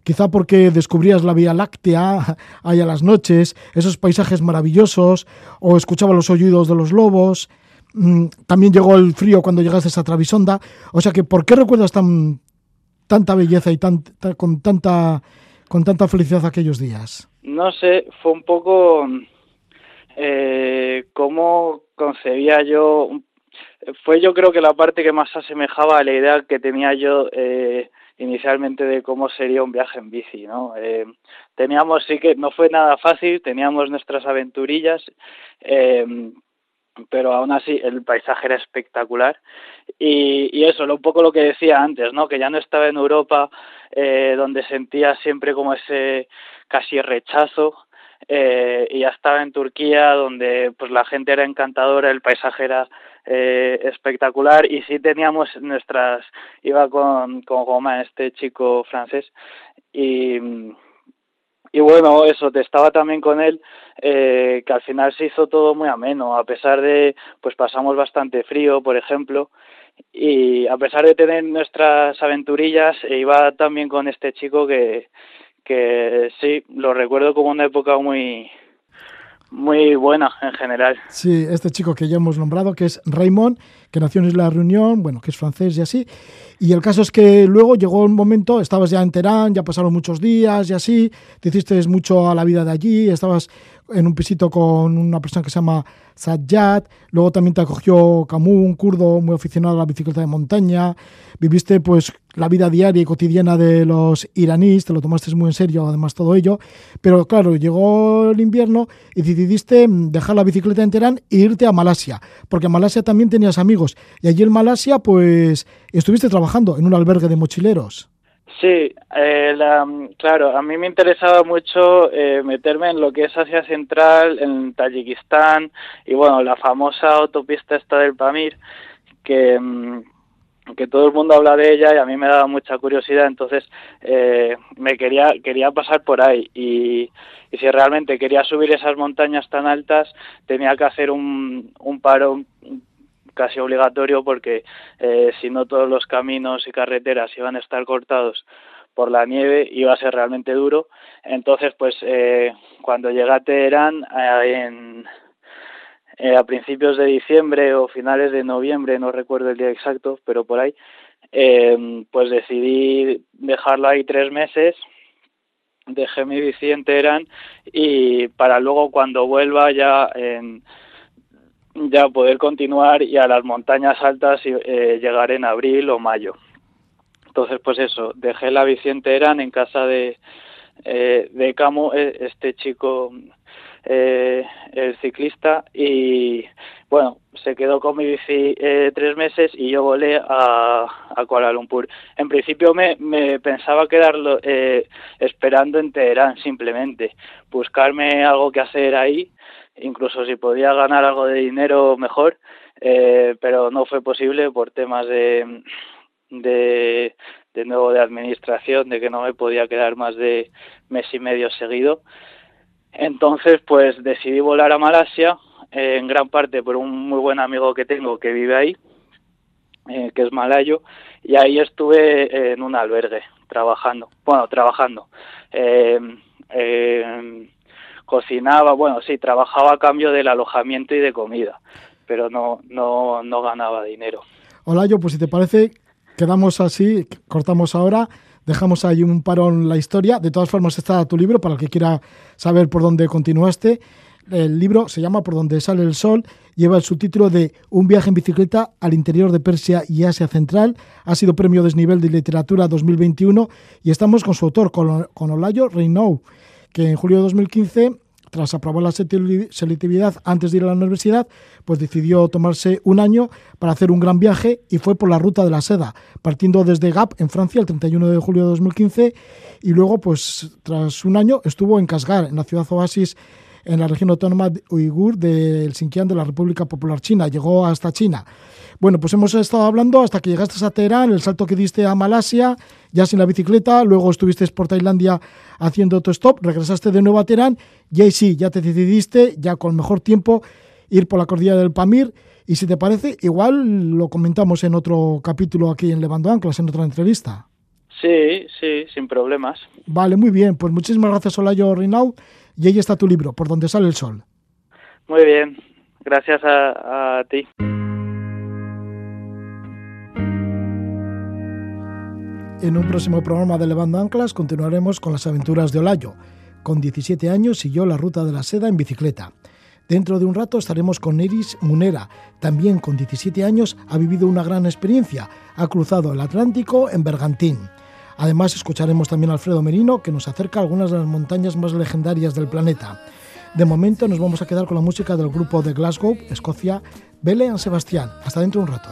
Quizá porque descubrías la Vía Láctea ahí a las noches, esos paisajes maravillosos, o escuchabas los oídos de los lobos. Mm, también llegó el frío cuando llegaste a Travisonda. O sea que, ¿por qué recuerdas tan, tanta belleza y tan, con, tanta, con tanta felicidad aquellos días? No sé, fue un poco eh, cómo concebía yo, fue yo creo que la parte que más asemejaba a la idea que tenía yo eh, inicialmente de cómo sería un viaje en bici, ¿no? Eh, teníamos, sí que no fue nada fácil, teníamos nuestras aventurillas, eh, pero aún así el paisaje era espectacular y, y eso, un poco lo que decía antes, ¿no? Que ya no estaba en Europa eh, donde sentía siempre como ese casi rechazo eh, y ya estaba en Turquía donde pues la gente era encantadora, el paisaje era eh, espectacular y sí teníamos nuestras, iba con, con Goma, este chico francés y, y bueno, eso, te estaba también con él, eh, que al final se hizo todo muy ameno, a pesar de, pues pasamos bastante frío, por ejemplo, y a pesar de tener nuestras aventurillas, iba también con este chico que, que sí, lo recuerdo como una época muy, muy buena en general. Sí, este chico que ya hemos nombrado, que es Raymond, que nació en Isla Reunión, bueno, que es francés y así. Y el caso es que luego llegó un momento, estabas ya en Teherán, ya pasaron muchos días y así, te hiciste mucho a la vida de allí, estabas en un pisito con una persona que se llama Sajjad, luego también te acogió Camus, un kurdo muy aficionado a la bicicleta de montaña, viviste pues la vida diaria y cotidiana de los iraníes, te lo tomaste muy en serio además todo ello, pero claro, llegó el invierno y decidiste dejar la bicicleta en Teherán e irte a Malasia, porque en Malasia también tenías amigos. Y allí en Malasia pues estuviste trabajando en un albergue de mochileros. Sí, eh, la, claro, a mí me interesaba mucho eh, meterme en lo que es Asia Central, en Tayikistán y bueno, la famosa autopista esta del Pamir, que, mm, que todo el mundo habla de ella y a mí me daba mucha curiosidad, entonces eh, me quería quería pasar por ahí y, si realmente quería subir esas montañas tan altas tenía que hacer un, un paro casi obligatorio porque eh, si no todos los caminos y carreteras iban a estar cortados por la nieve iba a ser realmente duro. Entonces pues eh, cuando llegué a Teherán eh, en a principios de diciembre o finales de noviembre no recuerdo el día exacto pero por ahí pues decidí dejarlo ahí tres meses dejé mi bici en Teherán y para luego cuando vuelva ya en ya poder continuar y a las montañas altas eh, llegar en abril o mayo. entonces, pues eso, dejé la bici entera en casa de, eh, de Camo, eh, este chico, eh, el ciclista, y bueno, se quedó con mi bici eh, tres meses y yo volé a, a Kuala Lumpur. En principio me, me pensaba quedarlo eh, esperando en Teherán simplemente, buscarme algo que hacer ahí, incluso si podía ganar algo de dinero mejor, eh, pero no fue posible por temas de, de, nuevo de administración, de que no me podía quedar más de mes y medio seguido. Entonces, pues decidí volar a Malasia, eh, en gran parte por un muy buen amigo que tengo que vive ahí, eh, que es malayo, y ahí estuve en un albergue trabajando, bueno, trabajando. Eh, cocinaba, bueno, sí, trabajaba a cambio del alojamiento y de comida, pero no, no, no ganaba dinero. Hola, yo, pues si te parece, quedamos así, cortamos ahora, dejamos ahí un parón la historia. De todas formas, está tu libro para el que quiera saber por dónde continuaste. El libro se llama Por donde sale el sol, lleva el subtítulo de Un viaje en bicicleta al interior de Persia y Asia Central. Ha sido premio Desnivel de Literatura 2021 y estamos con su autor, con, con Olayo Reinou, que en julio de 2015 tras aprobar la selectividad antes de ir a la universidad, pues decidió tomarse un año para hacer un gran viaje y fue por la ruta de la seda, partiendo desde Gap en Francia el 31 de julio de 2015 y luego pues tras un año estuvo en Kasgar, en la ciudad oasis en la región autónoma uigur del Xinjiang de la República Popular China. Llegó hasta China. Bueno, pues hemos estado hablando hasta que llegaste a Teherán, el salto que diste a Malasia, ya sin la bicicleta, luego estuviste por Tailandia haciendo tu stop, regresaste de nuevo a Teherán y ahí sí, ya te decidiste, ya con mejor tiempo, ir por la cordillera del Pamir. Y si te parece, igual lo comentamos en otro capítulo aquí en Levando Anclas, en otra entrevista. Sí, sí, sin problemas. Vale, muy bien. Pues muchísimas gracias, Olayo Rinau. Y ahí está tu libro, Por donde sale el sol. Muy bien, gracias a, a ti. En un próximo programa de Levando Anclas continuaremos con las aventuras de Olayo. Con 17 años siguió la ruta de la seda en bicicleta. Dentro de un rato estaremos con Iris Munera. También con 17 años ha vivido una gran experiencia. Ha cruzado el Atlántico en Bergantín. Además, escucharemos también a Alfredo Merino, que nos acerca a algunas de las montañas más legendarias del planeta. De momento nos vamos a quedar con la música del grupo de Glasgow, Escocia, Belle and Sebastián. Hasta dentro de un rato.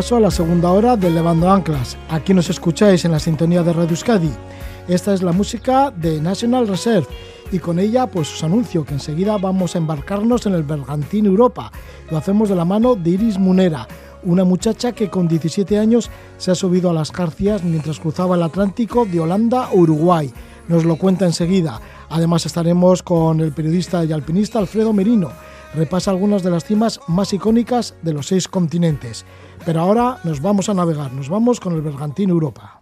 Paso a la segunda hora de Levando Anclas. Aquí nos escucháis en la sintonía de Radio Euskadi. Esta es la música de National Reserve y con ella pues os anuncio que enseguida vamos a embarcarnos en el Bergantín Europa. Lo hacemos de la mano de Iris Munera, una muchacha que con 17 años se ha subido a las garcias mientras cruzaba el Atlántico de Holanda a Uruguay. Nos lo cuenta enseguida. Además estaremos con el periodista y alpinista Alfredo Merino. Repasa algunas de las cimas más icónicas de los seis continentes. Pero ahora nos vamos a navegar, nos vamos con el Bergantín Europa.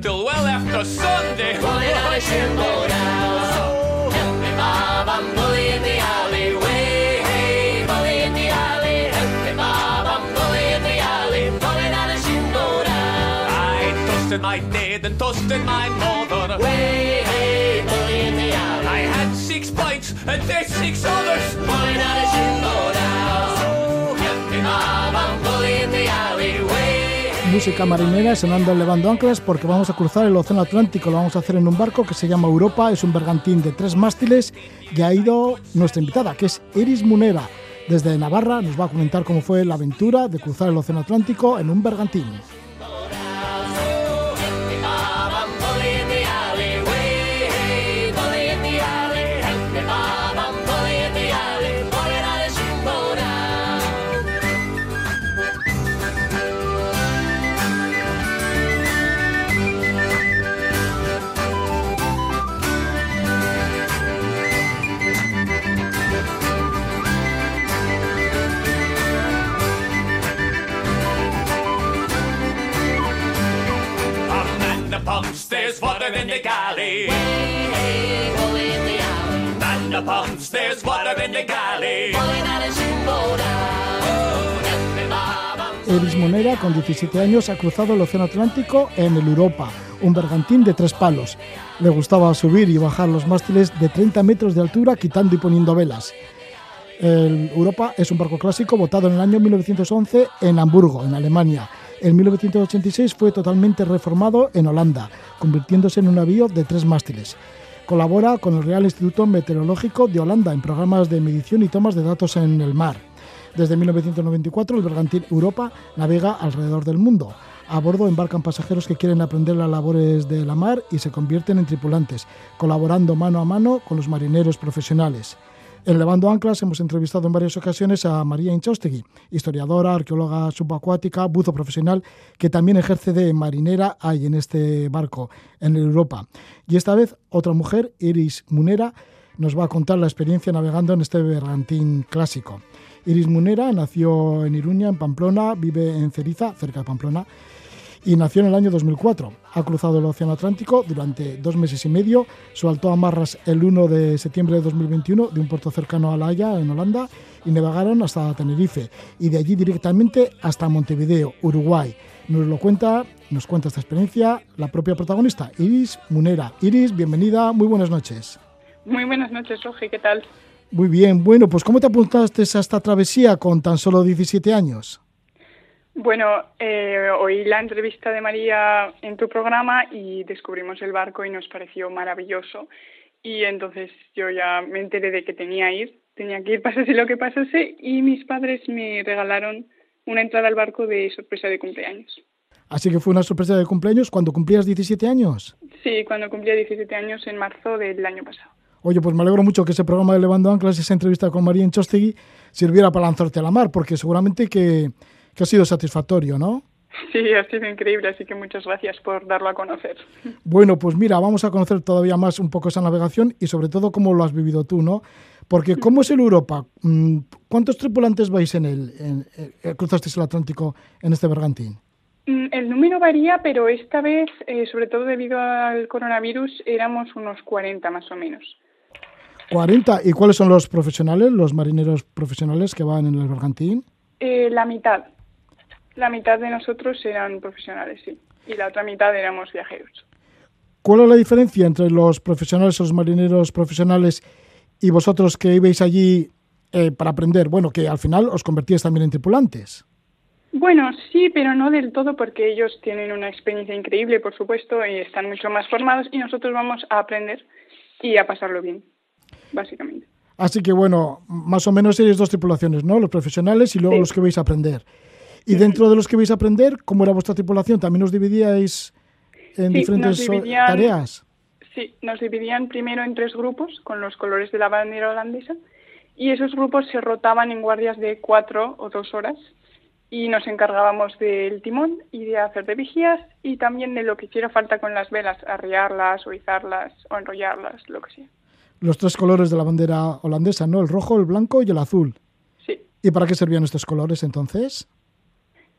until well after Sunday. Pulling out a shimbo now. So help me, Bob, I'm bully in the alleyway. Hey, bully in the alley. Help me, Bob, I'm bully in the alley. Pulling out a shimbo now. I toasted my dad and toasted my mother. Way, hey, bully in the alley. I had six bites and there's six others. Pulling out a shimbo now. Música marinera sonando levando anclas porque vamos a cruzar el Océano Atlántico. Lo vamos a hacer en un barco que se llama Europa. Es un bergantín de tres mástiles y ha ido nuestra invitada, que es Iris Munera. Desde Navarra nos va a comentar cómo fue la aventura de cruzar el Océano Atlántico en un bergantín. Eris Monera, con 17 años, ha cruzado el Océano Atlántico en el Europa, un bergantín de tres palos. Le gustaba subir y bajar los mástiles de 30 metros de altura, quitando y poniendo velas. El Europa es un barco clásico votado en el año 1911 en Hamburgo, en Alemania. En 1986 fue totalmente reformado en Holanda, convirtiéndose en un navío de tres mástiles. Colabora con el Real Instituto Meteorológico de Holanda en programas de medición y tomas de datos en el mar. Desde 1994 el bergantín Europa navega alrededor del mundo. A bordo embarcan pasajeros que quieren aprender las labores de la mar y se convierten en tripulantes, colaborando mano a mano con los marineros profesionales. En Levando Anclas hemos entrevistado en varias ocasiones a María Inchaustegui, historiadora, arqueóloga subacuática, buzo profesional, que también ejerce de marinera ahí en este barco, en Europa. Y esta vez otra mujer, Iris Munera, nos va a contar la experiencia navegando en este bergantín clásico. Iris Munera nació en Iruña, en Pamplona, vive en Ceriza, cerca de Pamplona, y nació en el año 2004. Ha cruzado el Océano Atlántico durante dos meses y medio, saltó a Marras el 1 de septiembre de 2021 de un puerto cercano a La Haya, en Holanda, y navegaron hasta Tenerife y de allí directamente hasta Montevideo, Uruguay. Nos lo cuenta, nos cuenta esta experiencia la propia protagonista, Iris Munera. Iris, bienvenida, muy buenas noches. Muy buenas noches, Roge, ¿qué tal? Muy bien, bueno, pues ¿cómo te apuntaste a esta travesía con tan solo 17 años? Bueno, eh, oí la entrevista de María en tu programa y descubrimos el barco y nos pareció maravilloso. Y entonces yo ya me enteré de que tenía que ir, tenía que ir pasase lo que pasase y mis padres me regalaron una entrada al barco de sorpresa de cumpleaños. Así que fue una sorpresa de cumpleaños cuando cumplías 17 años. Sí, cuando cumplía 17 años en marzo del año pasado. Oye, pues me alegro mucho que ese programa de Levando Anclas, esa entrevista con María Enchostegui, sirviera para lanzarte a la mar, porque seguramente que que ha sido satisfactorio, ¿no? Sí, ha sido increíble, así que muchas gracias por darlo a conocer. Bueno, pues mira, vamos a conocer todavía más un poco esa navegación y sobre todo cómo lo has vivido tú, ¿no? Porque ¿cómo es el Europa? Mm, ¿Cuántos tripulantes vais en él? En, eh, ¿Cruzasteis el Atlántico en este bergantín? Mm, el número varía, pero esta vez, eh, sobre todo debido al coronavirus, éramos unos 40 más o menos. 40. ¿Y cuáles son los profesionales, los marineros profesionales que van en el bergantín? Eh, la mitad. La mitad de nosotros eran profesionales, sí. Y la otra mitad éramos viajeros. ¿Cuál es la diferencia entre los profesionales, los marineros profesionales y vosotros que ibais allí eh, para aprender? Bueno, que al final os convertíais también en tripulantes. Bueno, sí, pero no del todo porque ellos tienen una experiencia increíble, por supuesto, y están mucho más formados y nosotros vamos a aprender y a pasarlo bien básicamente. Así que bueno, más o menos seréis dos tripulaciones, ¿no? Los profesionales y luego los que vais a aprender. Y dentro de los que vais a aprender, ¿cómo era vuestra tripulación? ¿También os dividíais en diferentes tareas? Sí, nos dividían primero en tres grupos con los colores de la bandera holandesa y esos grupos se rotaban en guardias de cuatro o dos horas y nos encargábamos del timón y de hacer de vigías y también de lo que hiciera falta con las velas, arriarlas o izarlas o enrollarlas, lo que sea los tres colores de la bandera holandesa, ¿no? El rojo, el blanco y el azul. Sí. ¿Y para qué servían estos colores entonces?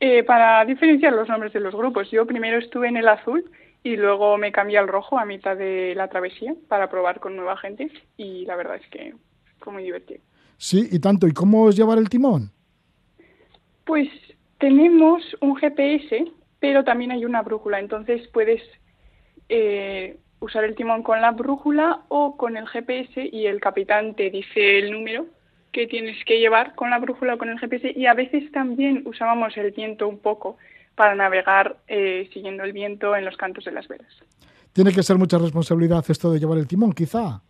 Eh, para diferenciar los nombres de los grupos. Yo primero estuve en el azul y luego me cambié al rojo a mitad de la travesía para probar con nueva gente y la verdad es que fue muy divertido. Sí, y tanto. ¿Y cómo es llevar el timón? Pues tenemos un GPS, pero también hay una brújula, entonces puedes eh, usar el timón con la brújula o con el GPS y el capitán te dice el número que tienes que llevar con la brújula o con el GPS y a veces también usábamos el viento un poco para navegar eh, siguiendo el viento en los cantos de las velas. Tiene que ser mucha responsabilidad esto de llevar el timón, quizá.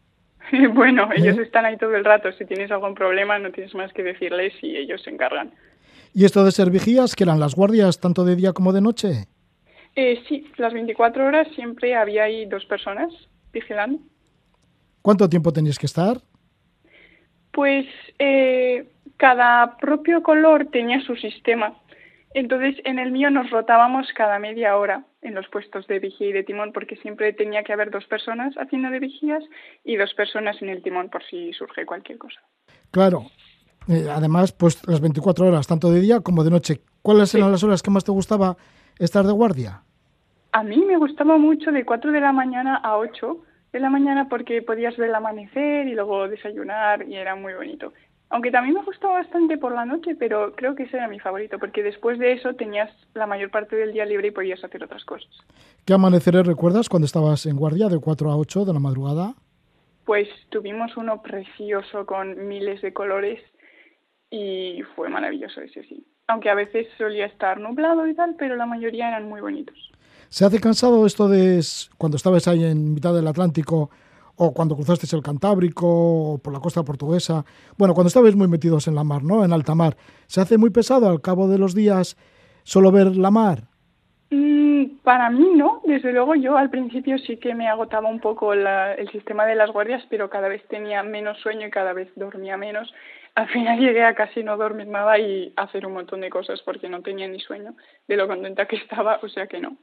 bueno, ellos ¿Eh? están ahí todo el rato. Si tienes algún problema, no tienes más que decirles y ellos se encargan. ¿Y esto de ser vigías, que eran las guardias tanto de día como de noche? Eh, sí, las 24 horas siempre había ahí dos personas vigilando. ¿Cuánto tiempo tenías que estar? Pues eh, cada propio color tenía su sistema. Entonces, en el mío nos rotábamos cada media hora en los puestos de vigía y de timón, porque siempre tenía que haber dos personas haciendo de vigías y dos personas en el timón por si surge cualquier cosa. Claro. Eh, además, pues las 24 horas, tanto de día como de noche. ¿Cuáles eran las horas que más te gustaba estar de guardia? A mí me gustaba mucho de 4 de la mañana a 8 de la mañana porque podías ver el amanecer y luego desayunar y era muy bonito. Aunque también me gustaba bastante por la noche, pero creo que ese era mi favorito porque después de eso tenías la mayor parte del día libre y podías hacer otras cosas. ¿Qué amaneceres recuerdas cuando estabas en guardia de 4 a 8 de la madrugada? Pues tuvimos uno precioso con miles de colores y fue maravilloso ese sí. Aunque a veces solía estar nublado y tal, pero la mayoría eran muy bonitos. ¿Se hace cansado esto de cuando estabas ahí en mitad del Atlántico o cuando cruzaste el Cantábrico o por la costa portuguesa? Bueno, cuando estabais muy metidos en la mar, ¿no? En alta mar. ¿Se hace muy pesado al cabo de los días solo ver la mar? Mm, para mí no, desde luego yo al principio sí que me agotaba un poco el sistema de las guardias, pero cada vez tenía menos sueño y cada vez dormía menos. Al final llegué a casi no dormir nada y hacer un montón de cosas porque no tenía ni sueño de lo contenta que estaba, o sea que no.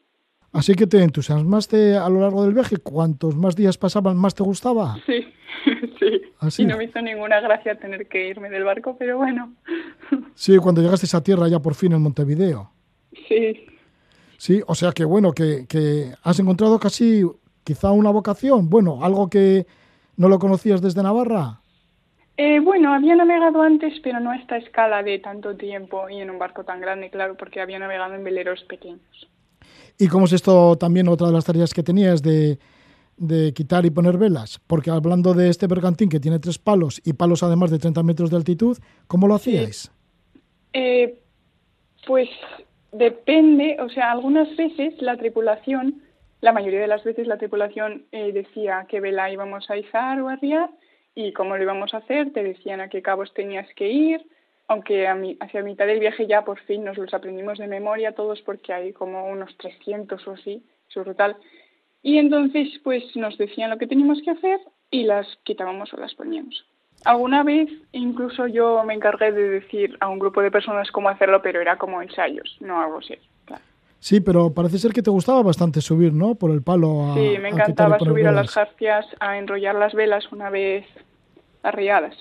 Así que te entusiasmaste a lo largo del viaje. Cuantos más días pasaban, más te gustaba. Sí, sí. Y no me hizo ninguna gracia tener que irme del barco, pero bueno. Sí, cuando llegaste a tierra ya por fin en Montevideo. Sí. Sí, o sea que bueno, que, que has encontrado casi quizá una vocación. Bueno, algo que no lo conocías desde Navarra. Eh, bueno, había navegado antes, pero no a esta escala de tanto tiempo y en un barco tan grande, claro, porque había navegado en veleros pequeños. ¿Y cómo es esto también otra de las tareas que tenías de, quitar y poner velas? Porque hablando de este bergantín que tiene tres palos y palos además de 30 metros de altitud, ¿cómo lo hacíais? Eh, pues depende, o sea, algunas veces la tripulación, la mayoría de las veces la tripulación eh, decía qué vela íbamos a izar o a arriar y cómo lo íbamos a hacer, te decían a qué cabos tenías que ir, aunque a mi, hacia mitad del viaje ya por fin nos los aprendimos de memoria todos porque hay como unos 300 o así, su total. Y entonces pues nos decían lo que teníamos que hacer y las quitábamos o las poníamos. Alguna vez incluso yo me encargué de decir a un grupo de personas cómo hacerlo, pero era como ensayos, no algo así. Sí, pero parece ser que te gustaba bastante subir, ¿no? Por el palo. A, sí, me encantaba subir a las jarcias, a enrollar las velas una vez arriadas,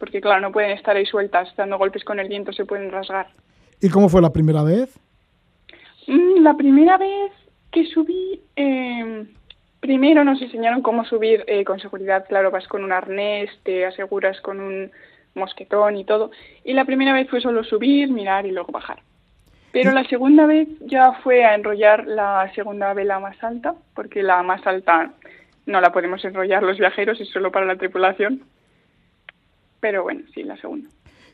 porque claro, no pueden estar ahí sueltas, dando golpes con el viento se pueden rasgar. ¿Y cómo fue la primera vez? Mm, la primera vez que subí, eh, primero nos enseñaron cómo subir eh, con seguridad, claro, vas con un arnés, te aseguras con un mosquetón y todo. Y la primera vez fue solo subir, mirar y luego bajar. Pero la segunda vez ya fue a enrollar la segunda vela más alta, porque la más alta no la podemos enrollar los viajeros, es solo para la tripulación. Pero bueno, sí, la segunda.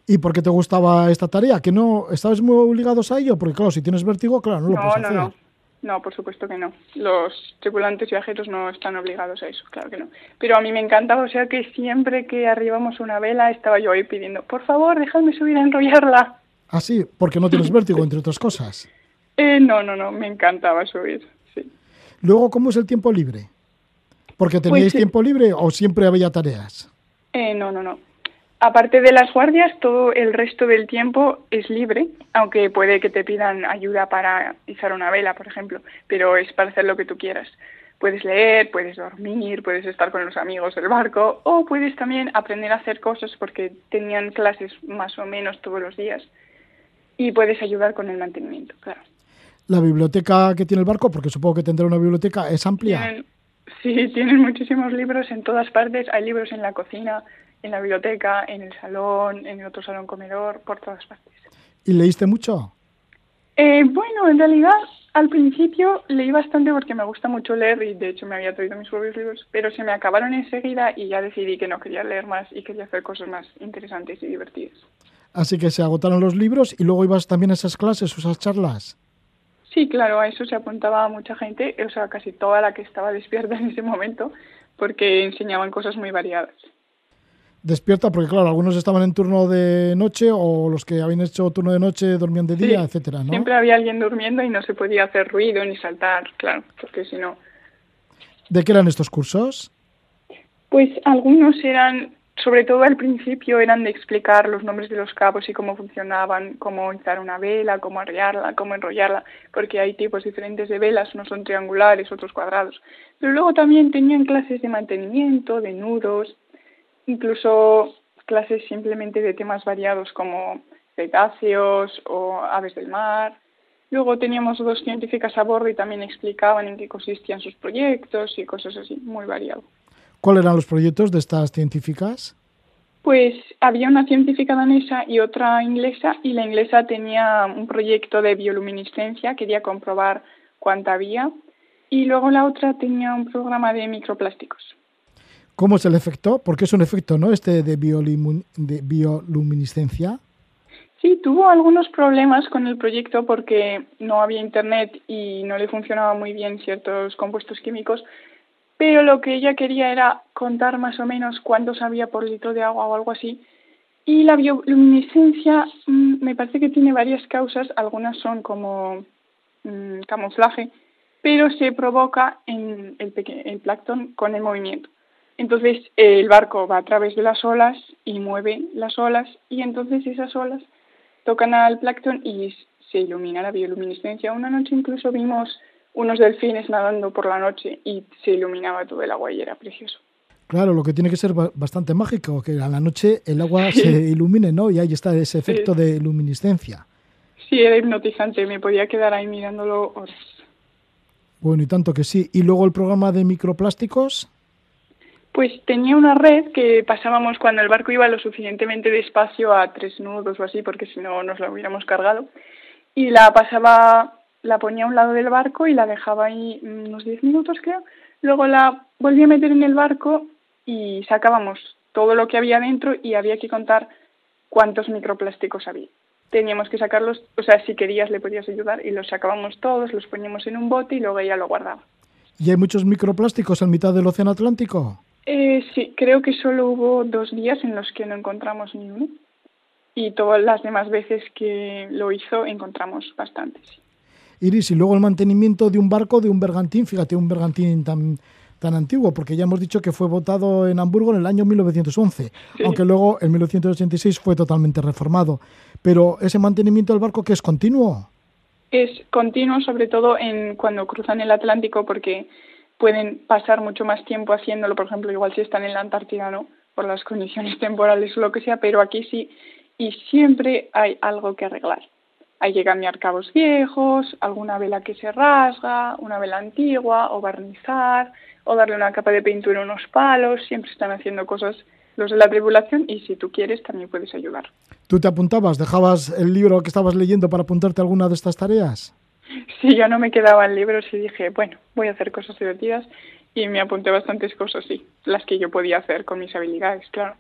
¿Y por qué te gustaba esta tarea? ¿Que no estabas muy obligados a ello? Porque claro, si tienes vértigo, claro, no lo puedes no, hacer. No, no, por supuesto que no. Los tripulantes viajeros no están obligados a eso, claro que no. Pero a mí me encantaba, o sea que siempre que arribamos una vela estaba yo ahí pidiendo, por favor, déjame subir a enrollarla. Ah, sí, porque no tienes vértigo, entre otras cosas. Eh, no, no, no, me encantaba subir, sí. Luego, ¿cómo es el tiempo libre? ¿Porque teníais Pues, eh, tiempo libre o siempre había tareas? Eh, no, no, no. Aparte de las guardias, todo el resto del tiempo es libre, aunque puede que te pidan ayuda para izar una vela, por ejemplo, pero es para hacer lo que tú quieras. Puedes leer, puedes dormir, puedes estar con los amigos del barco o puedes también aprender a hacer cosas porque tenían clases más o menos todos los días y puedes ayudar con el mantenimiento, claro. La biblioteca que tiene el barco, porque supongo que tendrá una biblioteca, es amplia. Tienen, sí, tienen muchísimos libros en todas partes. Hay libros en la cocina, en la biblioteca, en el salón, en el otro salón comedor, por todas partes. ¿Y leíste mucho? Eh, bueno, en realidad al principio leí bastante porque me gusta mucho leer y de hecho me había traído mis propios libros, pero se me acabaron enseguida y ya decidí que no quería leer más y quería hacer cosas más interesantes y divertidas. Así que se agotaron los libros y luego ibas también a esas clases o esas charlas. Sí, claro, a eso se apuntaba mucha gente, o sea, casi toda la que estaba despierta en ese momento, porque enseñaban cosas muy variadas. Despierta, porque claro, algunos estaban en turno de noche o los que habían hecho turno de noche dormían de día, Sí, etcétera, ¿no? Siempre había alguien durmiendo y no se podía hacer ruido ni saltar, claro, porque si no. ¿De qué eran estos cursos? Pues algunos eran, sobre todo al principio, eran de explicar los nombres de los cabos y cómo funcionaban, cómo izar una vela, cómo arriarla, cómo enrollarla, porque hay tipos diferentes de velas, unos son triangulares, otros cuadrados. Pero luego también tenían clases de mantenimiento, de nudos, incluso clases simplemente de temas variados como cetáceos o aves del mar. Luego teníamos dos científicas a bordo y también explicaban en qué consistían sus proyectos y cosas así, muy variado. ¿Cuáles eran los proyectos de estas científicas? Pues había una científica danesa y otra inglesa, y la inglesa tenía un proyecto de bioluminiscencia, quería comprobar cuánta había, y luego la otra tenía un programa de microplásticos. ¿Cómo es el efecto? Porque es un efecto, ¿no? Este de, de bioluminiscencia. Sí, tuvo algunos problemas con el proyecto porque no había internet y no le funcionaba muy bien ciertos compuestos químicos, pero lo que ella quería era contar más o menos cuántos había por litro de agua o algo así. Y la bioluminiscencia mm, me parece que tiene varias causas, algunas son como mm, camuflaje, pero se provoca en el, el plancton con el movimiento. Entonces eh, el barco va a través de las olas y mueve las olas y entonces esas olas tocan al plancton y se ilumina la bioluminiscencia. Una noche incluso vimos unos delfines nadando por la noche y se iluminaba todo el agua y era precioso. Claro, lo que tiene que ser ba- bastante mágico, que a la noche el agua se ilumine, ¿no? Y ahí está ese efecto de luminiscencia. Sí, era hipnotizante, me podía quedar ahí mirándolo horas. Bueno, y tanto que sí. ¿Y luego el programa de microplásticos? Pues tenía una red que pasábamos cuando el barco iba lo suficientemente despacio a tres nudos o así, porque si no nos la hubiéramos cargado. Y la pasaba, la ponía a un lado del barco y la dejaba ahí unos diez minutos, creo. Luego la volví a meter en el barco y sacábamos todo lo que había dentro y había que contar cuántos microplásticos había. Teníamos que sacarlos, o sea, si querías le podías ayudar y los sacábamos todos, los poníamos en un bote y luego ella lo guardaba. ¿Y hay muchos microplásticos en mitad del Océano Atlántico? Eh, sí, creo que solo hubo dos días en los que no encontramos ni uno. Y todas las demás veces que lo hizo encontramos bastantes. Iris, y luego el mantenimiento de un barco, de un bergantín, fíjate, un bergantín tan, tan antiguo, porque ya hemos dicho que fue votado en Hamburgo en el año 1911, aunque luego en 1986 fue totalmente reformado. Pero ese mantenimiento del barco, que es continuo? Es continuo, sobre todo en cuando cruzan el Atlántico, porque pueden pasar mucho más tiempo haciéndolo. Por ejemplo, igual si están en la Antártida, ¿no? por las condiciones temporales o lo que sea, pero aquí sí, y siempre hay algo que arreglar. Hay que cambiar cabos viejos, alguna vela que se rasga, una vela antigua, o barnizar, o darle una capa de pintura a unos palos, siempre están haciendo cosas los de la tribulación y si tú quieres también puedes ayudar. ¿Tú te apuntabas? ¿Dejabas el libro que estabas leyendo para apuntarte a alguna de estas tareas? Sí, ya no me quedaba el libro y dije, bueno, voy a hacer cosas divertidas y me apunté bastantes cosas, sí, las que yo podía hacer con mis habilidades, claro.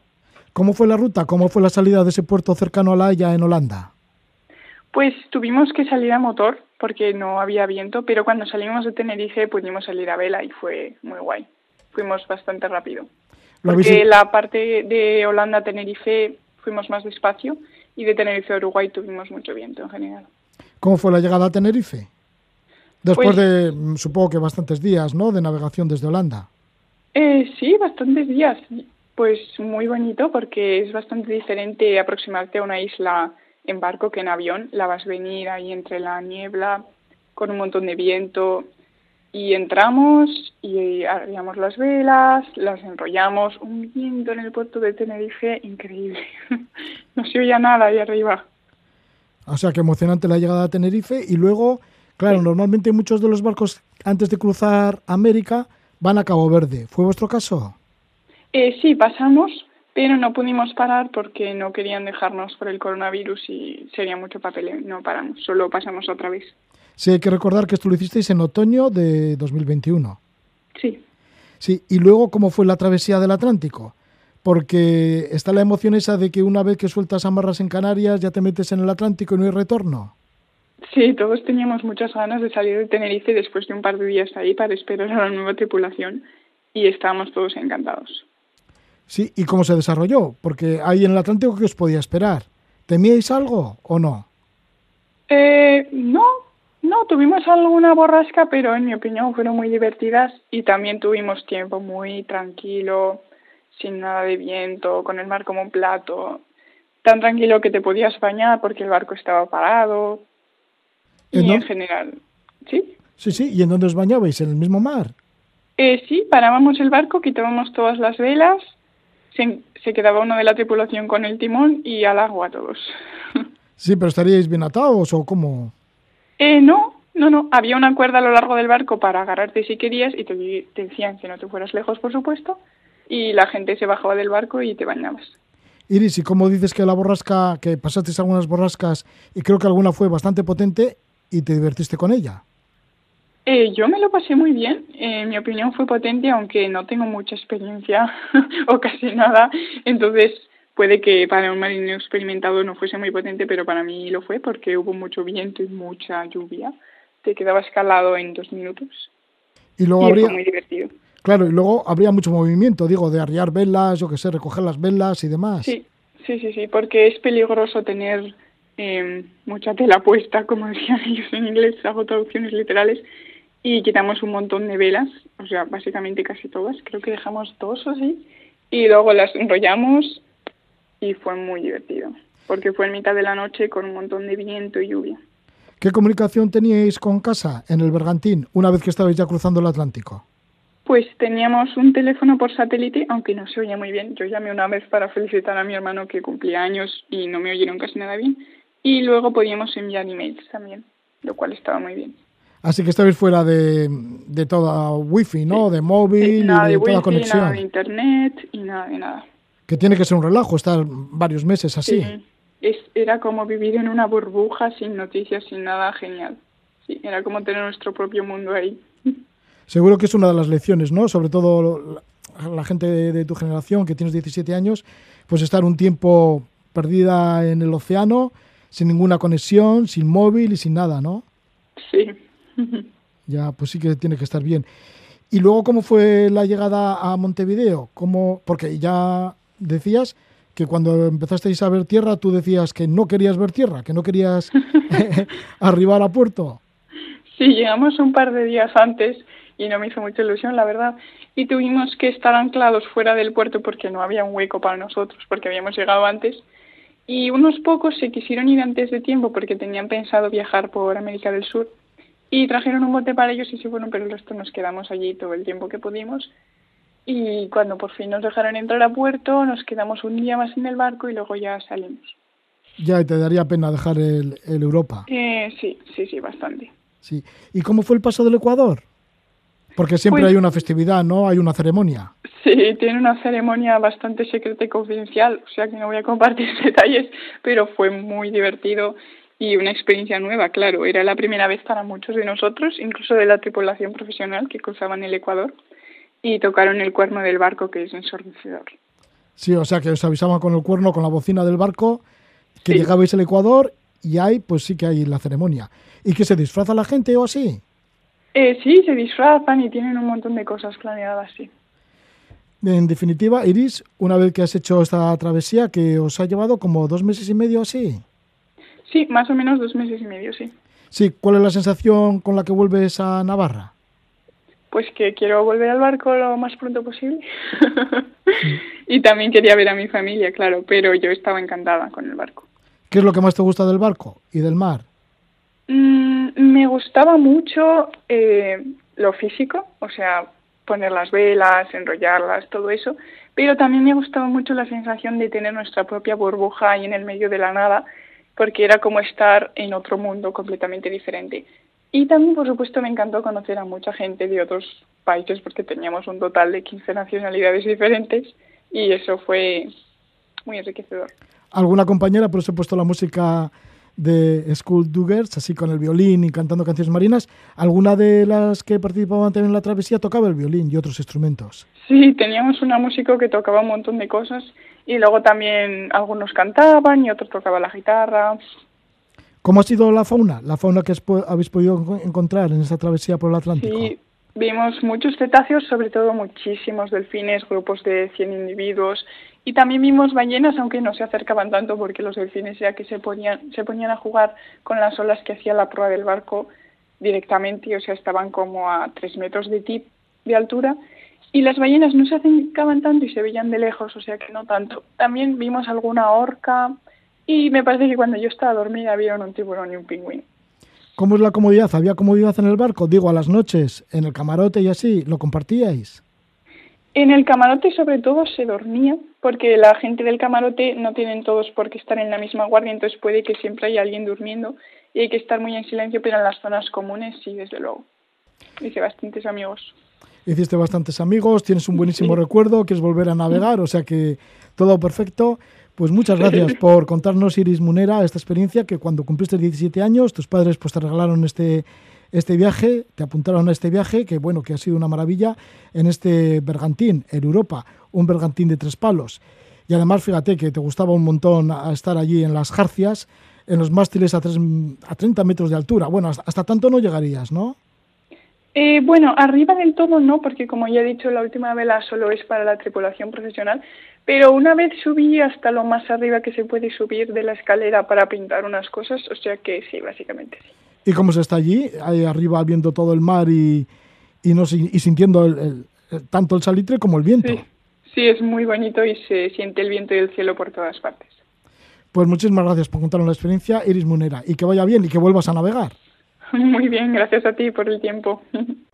¿Cómo fue la ruta? ¿Cómo fue la salida de ese puerto cercano a La Haya en Holanda? Pues tuvimos que salir a motor porque no había viento, pero cuando salimos de Tenerife pudimos salir a vela y fue muy guay. Fuimos bastante rápido. Porque la parte de Holanda a Tenerife fuimos más despacio y de Tenerife a Uruguay tuvimos mucho viento en general. ¿Cómo fue la llegada a Tenerife? Después pues de, mm, supongo que bastantes días, ¿no?, de navegación desde Holanda. Eh, sí, bastantes días. Pues muy bonito porque es bastante diferente aproximarte a una isla en barco que en avión. La vas a venir ahí entre la niebla, con un montón de viento. Y entramos y abríamos las velas, las enrollamos. Un viento en el puerto de Tenerife increíble. no se oía nada ahí arriba. O sea, que emocionante la llegada a Tenerife. Y luego, claro, normalmente muchos de los barcos antes de cruzar América van a Cabo Verde. ¿Fue vuestro caso? Eh, sí, pasamos, pero no pudimos parar porque no querían dejarnos por el coronavirus y sería mucho papel. No paramos, solo pasamos otra vez. Sí, hay que recordar que esto lo hicisteis en otoño de 2021. Sí. Sí, y luego, ¿cómo fue la travesía del Atlántico? Porque está la emoción esa de que una vez que sueltas amarras en Canarias ya te metes en el Atlántico y no hay retorno. Sí, todos teníamos muchas ganas de salir de Tenerife después de un par de días ahí para esperar a la nueva tripulación y estábamos todos encantados. Sí, ¿y cómo se desarrolló? Porque ahí en el Atlántico, ¿qué os podía esperar? ¿Temíais algo o no? Eh, no, no, tuvimos alguna borrasca, pero en mi opinión fueron muy divertidas y también tuvimos tiempo muy tranquilo, sin nada de viento, con el mar como un plato, tan tranquilo que te podías bañar porque el barco estaba parado. Y en general, ¿sí? Sí, sí, ¿y en dónde os bañabais? ¿En el mismo mar? Eh, sí, parábamos el barco, quitábamos todas las velas, se, se quedaba uno de la tripulación con el timón y al agua todos. Sí, pero ¿estaríais bien atados o cómo? Eh, no, no, no. Había una cuerda a lo largo del barco para agarrarte si querías y te, decían que no te fueras lejos, por supuesto, y la gente se bajaba del barco y te bañabas. Iris, ¿y cómo dices que la borrasca, que pasaste algunas borrascas y creo que alguna fue bastante potente y te divertiste con ella? Eh, yo me lo pasé muy bien. Eh, mi opinión fue potente, aunque no tengo mucha experiencia o casi nada. Entonces, puede que para un marinero experimentado no fuese muy potente, pero para mí lo fue porque hubo mucho viento y mucha lluvia. Te quedaba escalado en dos minutos. Y luego habría... Fue muy divertido. Claro, y luego habría mucho movimiento, digo, de arriar velas, yo qué sé, recoger las velas y demás. Sí, sí, sí, sí, porque es peligroso tener eh, mucha tela puesta, como decían ellos en inglés, hago traducciones literales, y quitamos un montón de velas, o sea, básicamente casi todas, creo que dejamos dos o así, y luego las enrollamos y fue muy divertido, porque fue en mitad de la noche con un montón de viento y lluvia. ¿Qué comunicación teníais con casa en el Bergantín una vez que estabais ya cruzando el Atlántico? Pues teníamos un teléfono por satélite, aunque no se oía muy bien. Yo llamé una vez para felicitar a mi hermano que cumplía años y no me oyeron casi nada bien. Y luego podíamos enviar emails también, lo cual estaba muy bien. Así que estabais fuera de, de toda wifi, ¿no? De móvil, y de, toda conexión. Nada de internet y nada de nada que tiene que ser un relajo estar varios meses así. Es, era como vivir en una burbuja sin noticias, sin nada genial. Sí, era como tener nuestro propio mundo ahí. Seguro que es una de las lecciones, ¿no? Sobre todo la, gente de, tu generación, que tienes 17 años, pues estar un tiempo perdida en el océano, sin ninguna conexión, sin móvil y sin nada, ¿no? Sí. ya, pues sí que tiene que estar bien. ¿Y luego cómo fue la llegada a Montevideo? ¿Cómo, porque ya decías que cuando empezasteis a ver tierra, tú decías que no querías ver tierra, que no querías arribar a puerto. Sí, llegamos un par de días antes y no me hizo mucha ilusión, la verdad. Y tuvimos que estar anclados fuera del puerto porque no había un hueco para nosotros, porque habíamos llegado antes. Y unos pocos se quisieron ir antes de tiempo porque tenían pensado viajar por América del Sur. Y trajeron un bote para ellos y se fueron, pero el resto nos quedamos allí todo el tiempo que pudimos y cuando por fin nos dejaron entrar a puerto nos quedamos un día más en el barco y luego ya salimos. Ya, te daría pena dejar el, Europa. Eh, sí, sí, sí, bastante. Sí. ¿Y cómo fue el paso del Ecuador? Porque siempre Pues- hay una festividad, ¿no? Hay una ceremonia. Sí, tiene una ceremonia bastante secreta y confidencial, o sea que no voy a compartir detalles, pero fue muy divertido y una experiencia nueva, claro. Era la primera vez para muchos de nosotros, incluso de la tripulación profesional que cruzaban el Ecuador, y tocaron el cuerno del barco, que es ensordecedor. Sí, o sea que os avisaban con el cuerno, con la bocina del barco, que Sí. llegabais al Ecuador y ahí, pues sí que hay la ceremonia. ¿Y que se disfraza la gente o así? Eh, sí, se disfrazan y tienen un montón de cosas planeadas, sí. En definitiva, Iris, una vez que has hecho esta travesía, que os ha llevado como dos meses y medio así. Sí, más o menos dos meses y medio, sí. Sí, ¿cuál es la sensación con la que vuelves a Navarra? Pues que quiero volver al barco lo más pronto posible. y también quería ver a mi familia, claro, pero yo estaba encantada con el barco. ¿Qué es lo que más te gusta del barco y del mar? Mm, me gustaba mucho eh, lo físico, o sea, poner las velas, enrollarlas, todo eso, pero también me gustaba mucho la sensación de tener nuestra propia burbuja ahí en el medio de la nada, porque era como estar en otro mundo completamente diferente. Y también, por supuesto, me encantó conocer a mucha gente de otros países, porque teníamos un total de 15 nacionalidades diferentes, y eso fue muy enriquecedor. ¿Alguna compañera, por eso he puesto la música de School Duggers, así con el violín y cantando canciones marinas? ¿Alguna de las que participaban también en la travesía tocaba el violín y otros instrumentos? Sí, teníamos una músico que tocaba un montón de cosas y luego también algunos cantaban y otros tocaban la guitarra. ¿Cómo ha sido la fauna? La fauna que habéis podido enco- encontrar en esta travesía por el Atlántico. Sí, vimos muchos cetáceos, sobre todo muchísimos delfines, grupos de 100 individuos y también vimos ballenas, aunque no se acercaban tanto porque los delfines ya que se ponían, se ponían a jugar con las olas que hacía la proa del barco directamente, o sea, estaban como a 3 metros de tip de altura y las ballenas no se acercaban tanto y se veían de lejos, o sea que no tanto. También vimos alguna orca y me parece que cuando yo estaba dormida vieron un tiburón y un pingüino. ¿Cómo es la comodidad? ¿Había comodidad en el barco? Digo, a las noches, en el camarote y así, ¿lo compartíais? En el camarote sobre todo se dormía, porque la gente del camarote no tienen todos por qué estar en la misma guardia, entonces puede que siempre haya alguien durmiendo y hay que estar muy en silencio, pero en las zonas comunes sí, desde luego. Hice bastantes amigos. Hiciste bastantes amigos, tienes un buenísimo Sí. recuerdo, quieres volver a navegar, o sea que todo perfecto. Pues muchas gracias por contarnos, Iris Munera, esta experiencia que cuando cumpliste 17 años, tus padres pues te regalaron este, este viaje, te apuntaron a este viaje, que bueno, que ha sido una maravilla, en este bergantín, en Europa, un bergantín de tres palos. Y además, fíjate que te gustaba un montón estar allí en las jarcias, en los mástiles a, tres- a 30 metros de altura. Bueno, hasta, hasta tanto no llegarías, ¿no? Eh, bueno, arriba del todo no, porque como ya he dicho, la última vela solo es para la tripulación profesional, pero una vez subí hasta lo más arriba que se puede subir de la escalera para pintar unas cosas, o sea que sí, básicamente sí. ¿Y cómo se está allí, ahí arriba viendo todo el mar y, y, no, y sintiendo el- el- el- tanto el salitre como el viento? Sí, sí, es muy bonito y se siente el viento y el cielo por todas partes. Pues muchísimas gracias por contarnos la experiencia, Iris Munera, y que vaya bien y que vuelvas a navegar. Muy bien, gracias a ti por el tiempo.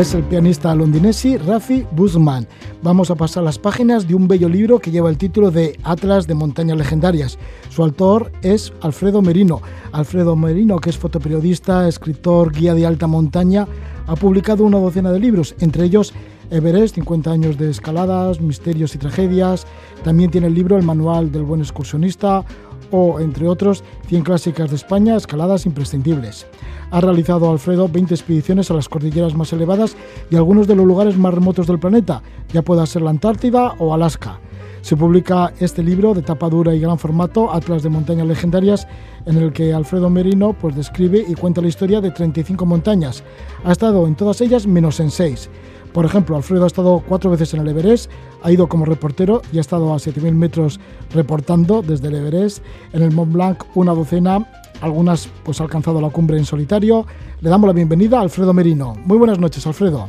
Es el pianista londinesi Rafi Busman. vamos a pasar las páginas de un bello libro que lleva el título de Atlas de Montañas Legendarias. Su autor es Alfredo Merino. Alfredo Merino, que es fotoperiodista, escritor, guía de alta montaña, ha publicado una docena de libros, entre ellos Everest, 50 años de escaladas, misterios y tragedias. También tiene el libro El Manual del Buen Excursionista o, entre otros, 100 clásicas de España, escaladas imprescindibles. Ha realizado Alfredo 20 expediciones a las cordilleras más elevadas y algunos de los lugares más remotos del planeta, ya pueda ser la Antártida o Alaska. Se publica este libro de tapa dura y gran formato, Atlas de Montañas Legendarias, en el que Alfredo Merino pues, describe y cuenta la historia de 35 montañas. Ha estado en todas ellas menos en 6. Por ejemplo, Alfredo ha estado cuatro veces en el Everest, ha ido como reportero y ha estado a 7.000 metros reportando desde el Everest. En el Mont Blanc una docena, algunas pues ha alcanzado la cumbre en solitario. Le damos la bienvenida a Alfredo Merino. Muy buenas noches, Alfredo.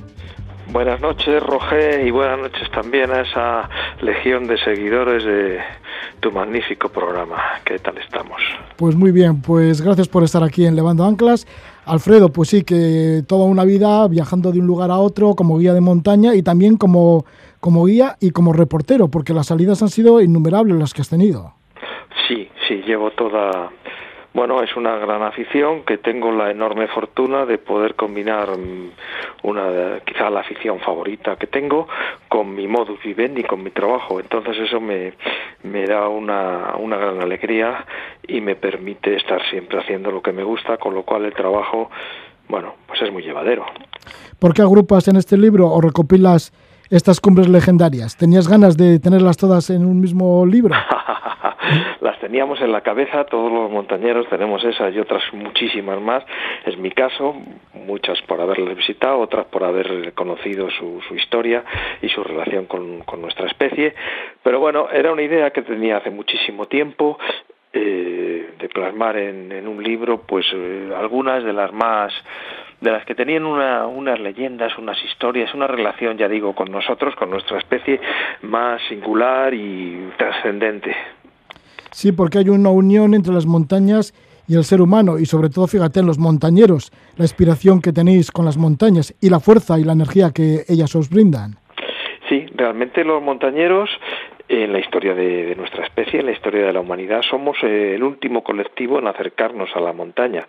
Buenas noches, Roger, y buenas noches también a esa legión de seguidores de tu magnífico programa. ¿Qué tal estamos? Pues muy bien, pues gracias por estar aquí en Levando Anclas. Alfredo, pues sí, que toda una vida viajando de un lugar a otro como guía de montaña y también como, como guía y como reportero, porque las salidas han sido innumerables las que has tenido. Sí, sí, llevo toda, bueno, es una gran afición que tengo la enorme fortuna de poder combinar mm, una quizá la afición favorita que tengo con mi modus vivendi, con mi trabajo. Entonces eso me, me da una, una gran alegría y me permite estar siempre haciendo lo que me gusta, con lo cual el trabajo, bueno, pues es muy llevadero. ¿Por qué agrupas en este libro o recopilas estas cumbres legendarias? ¿Tenías ganas de tenerlas todas en un mismo libro? las teníamos en la cabeza, todos los montañeros tenemos esas y otras muchísimas más. Es mi caso, muchas por haberles visitado, otras por haber conocido su, historia y su relación con, con, nuestra especie. Pero bueno, era una idea que tenía hace muchísimo tiempo. Eh, de plasmar en, en, un libro pues eh, algunas de las más de las que tenían una, unas leyendas, unas historias, una relación, ya digo, con nosotros, con nuestra especie más singular y trascendente. Sí, porque hay una unión entre las montañas y el ser humano, y sobre todo, fíjate, en los montañeros, la inspiración que tenéis con las montañas y la fuerza y la energía que ellas os brindan. Sí, realmente los montañeros en la historia de, de, nuestra especie, en la historia de la humanidad, somos el último colectivo en acercarnos a la montaña.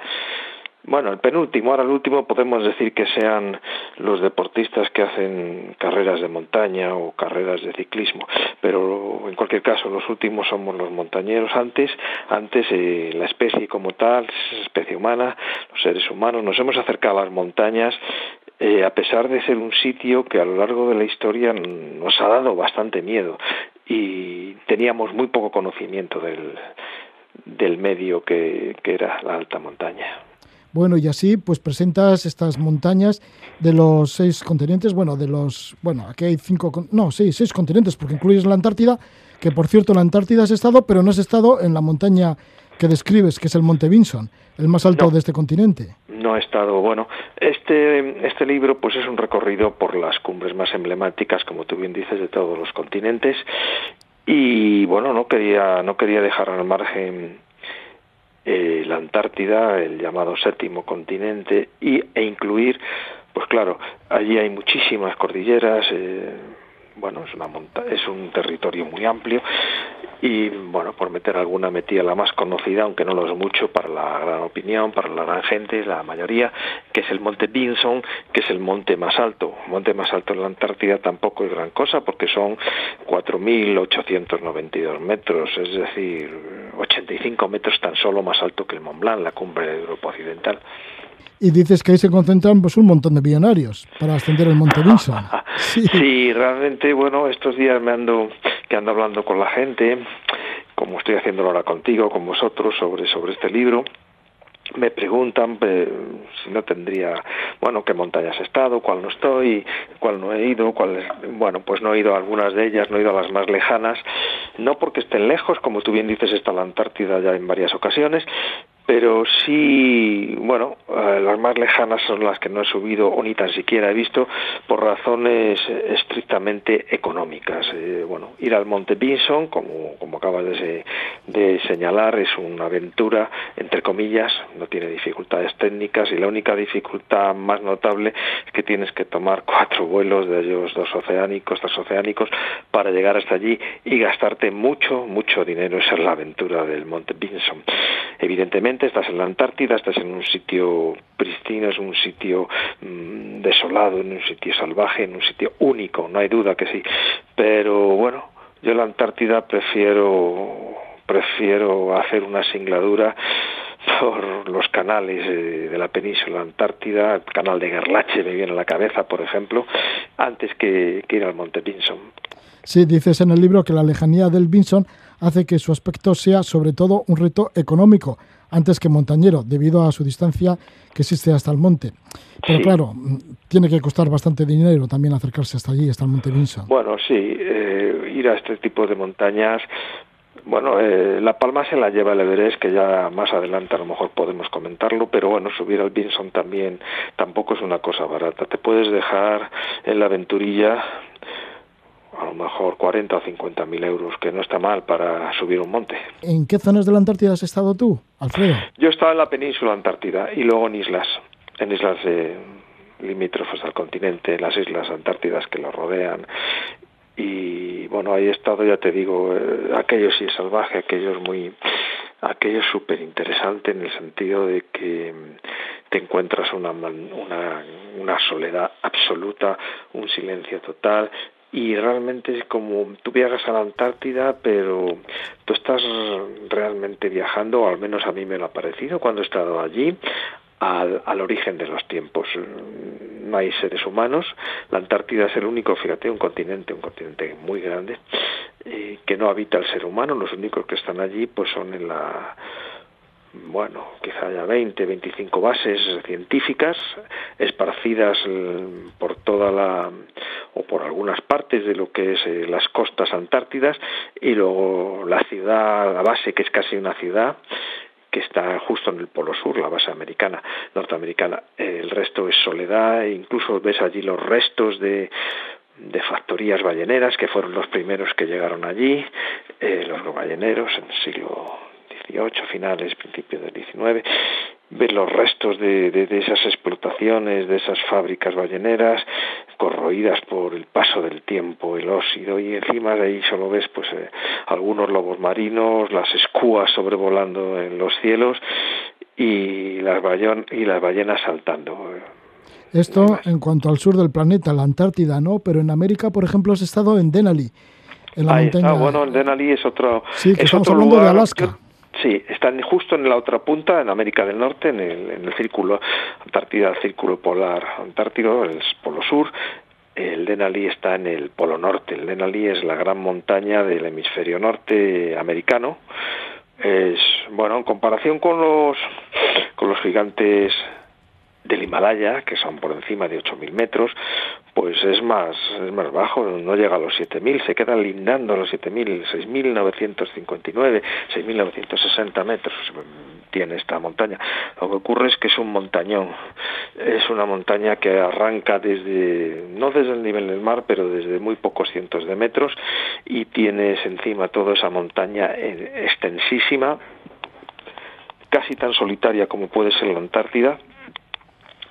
Bueno, el penúltimo, ahora el último podemos decir que sean los deportistas que hacen carreras de montaña o carreras de ciclismo, pero en cualquier caso los últimos somos los montañeros. Antes, antes eh, la especie como tal, especie humana, los seres humanos, nos hemos acercado a las montañas eh, a pesar de ser un sitio que a lo largo de la historia nos ha dado bastante miedo y teníamos muy poco conocimiento del, del medio que, que era la alta montaña. Bueno, y así pues presentas estas montañas de los seis continentes, bueno, de los, bueno, aquí hay cinco, no, sí, seis continentes, porque incluyes la Antártida, que por cierto, la Antártida has estado, pero no has estado en la montaña que describes, que es el Monte Vinson, el más alto no, de este continente. No he estado, bueno, este, este libro pues es un recorrido por las cumbres más emblemáticas, como tú bien dices, de todos los continentes, y bueno, no quería, no quería dejar al margen eh, la Antártida, el llamado séptimo continente, y, e incluir, pues claro, allí hay muchísimas cordilleras, eh, bueno, es, una monta es un territorio muy amplio y bueno, por meter alguna metía la más conocida, aunque no lo es mucho para la gran opinión, para la gran gente, la mayoría, que es el monte Vinson, que es el monte más alto. El monte más alto en la Antártida tampoco es gran cosa porque son 4.892 metros, es decir, 85 metros tan solo más alto que el Mont Blanc, la cumbre de Europa Occidental. Y dices que ahí se concentran pues un montón de millonarios para ascender el Monte Vinson. Sí. sí, realmente, bueno, estos días me ando que ando hablando con la gente, como estoy haciéndolo ahora contigo, con vosotros, sobre, sobre este libro, me preguntan eh, si no tendría, bueno, qué montañas he estado, cuál no estoy, cuál no he ido, cuál, bueno, pues no he ido a algunas de ellas, no he ido a las más lejanas, no porque estén lejos, como tú bien dices, está la Antártida ya en varias ocasiones, pero sí, bueno, eh, las más lejanas son las que no he subido o ni tan siquiera he visto por razones estrictamente económicas. Eh, bueno, ir al Monte Vinson, como, como acabas de, de, señalar, es una aventura, entre comillas, no tiene dificultades técnicas y la única dificultad más notable es que tienes que tomar cuatro vuelos de ellos dos oceánicos, transoceánicos, para llegar hasta allí y gastarte mucho, mucho dinero. Esa es la aventura del Monte Vinson. Evidentemente, estás en la Antártida, estás en un sitio pristino, es un sitio mm, desolado, en un sitio salvaje, en un sitio único, no hay duda que sí. Pero bueno, yo la Antártida prefiero prefiero hacer una singladura por los canales de la península antártida, el canal de Gerlache me viene a la cabeza, por ejemplo, antes que, ir al Monte Vinson. Sí, dices en el libro que la lejanía del Vinson hace que su aspecto sea sobre todo un reto económico, antes que montañero, debido a su distancia que existe hasta el monte. Pero claro, tiene que costar bastante dinero también acercarse hasta allí, hasta el Monte Vinson. Bueno, sí, eh, ir a este tipo de montañas bueno, eh, La Palma se la lleva el Everest, que ya más adelante a lo mejor podemos comentarlo, pero bueno, subir al Vinson también tampoco es una cosa barata. Te puedes dejar en la aventurilla a lo mejor 40 o 50 mil euros, que no está mal para subir un monte. ¿En qué zonas de la Antártida has estado tú, Alfredo? Yo estaba en la península Antártida y luego en islas, en islas eh, limítrofes al continente, las islas antártidas que lo rodean. Y bueno, ahí he estado, ya te digo, eh, aquello sí es salvaje, aquello es muy, aquello es súper interesante en el sentido de que te encuentras una, una, una soledad absoluta, un silencio total, y realmente es como tú viajas a la Antártida, pero tú estás realmente viajando, o al menos a mí me lo ha parecido cuando he estado allí, al, al, origen de los tiempos. No hay seres humanos. La Antártida es el único, fíjate, un continente, un continente muy grande, eh, que no habita el ser humano. Los únicos que están allí, pues son en la bueno, quizá haya 20, 25 bases científicas esparcidas eh, por toda la o por algunas partes de lo que es eh, las costas antártidas y luego la ciudad, la base que es casi una ciudad que está justo en el polo sur, la base americana, norteamericana. El resto es soledad, e incluso ves allí los restos de de factorías balleneras que fueron los primeros que llegaron allí, eh, los balleneros en el siglo XVIII, finales, principios del XIX, ver los restos de, de, esas explotaciones, de esas fábricas balleneras, corroídas por el paso del tiempo, el óxido, y encima de ahí solo ves pues eh, algunos lobos marinos, las escúas sobrevolando en los cielos y las, y las ballenas saltando. Esto en cuanto al sur del planeta, la Antártida, ¿no? Pero en América, por ejemplo, has estado en Denali. En la Ahí montaña... está, bueno, en Denali es otro. Sí, que es estamos otro hablando lugar. de Alaska. Sí, están justo en la otra punta, en América del Norte, en el, en el círculo Antártida, el círculo polar antártico, el polo sur. El Denali está en el polo norte. El Denali es la gran montaña del hemisferio norte americano. Es bueno en comparación con los con los gigantes del Himalaya, que son por encima de 8.000 metros, pues es más, es más bajo, no llega a los 7.000, se queda lindando a los 7.000, 6.959, 6.960 metros tiene esta montaña. Lo que ocurre es que es un montañón, es una montaña que arranca desde, no desde el nivel del mar, pero desde muy pocos cientos de metros y tienes encima toda esa montaña eh, extensísima, casi tan solitaria como puede ser la Antártida,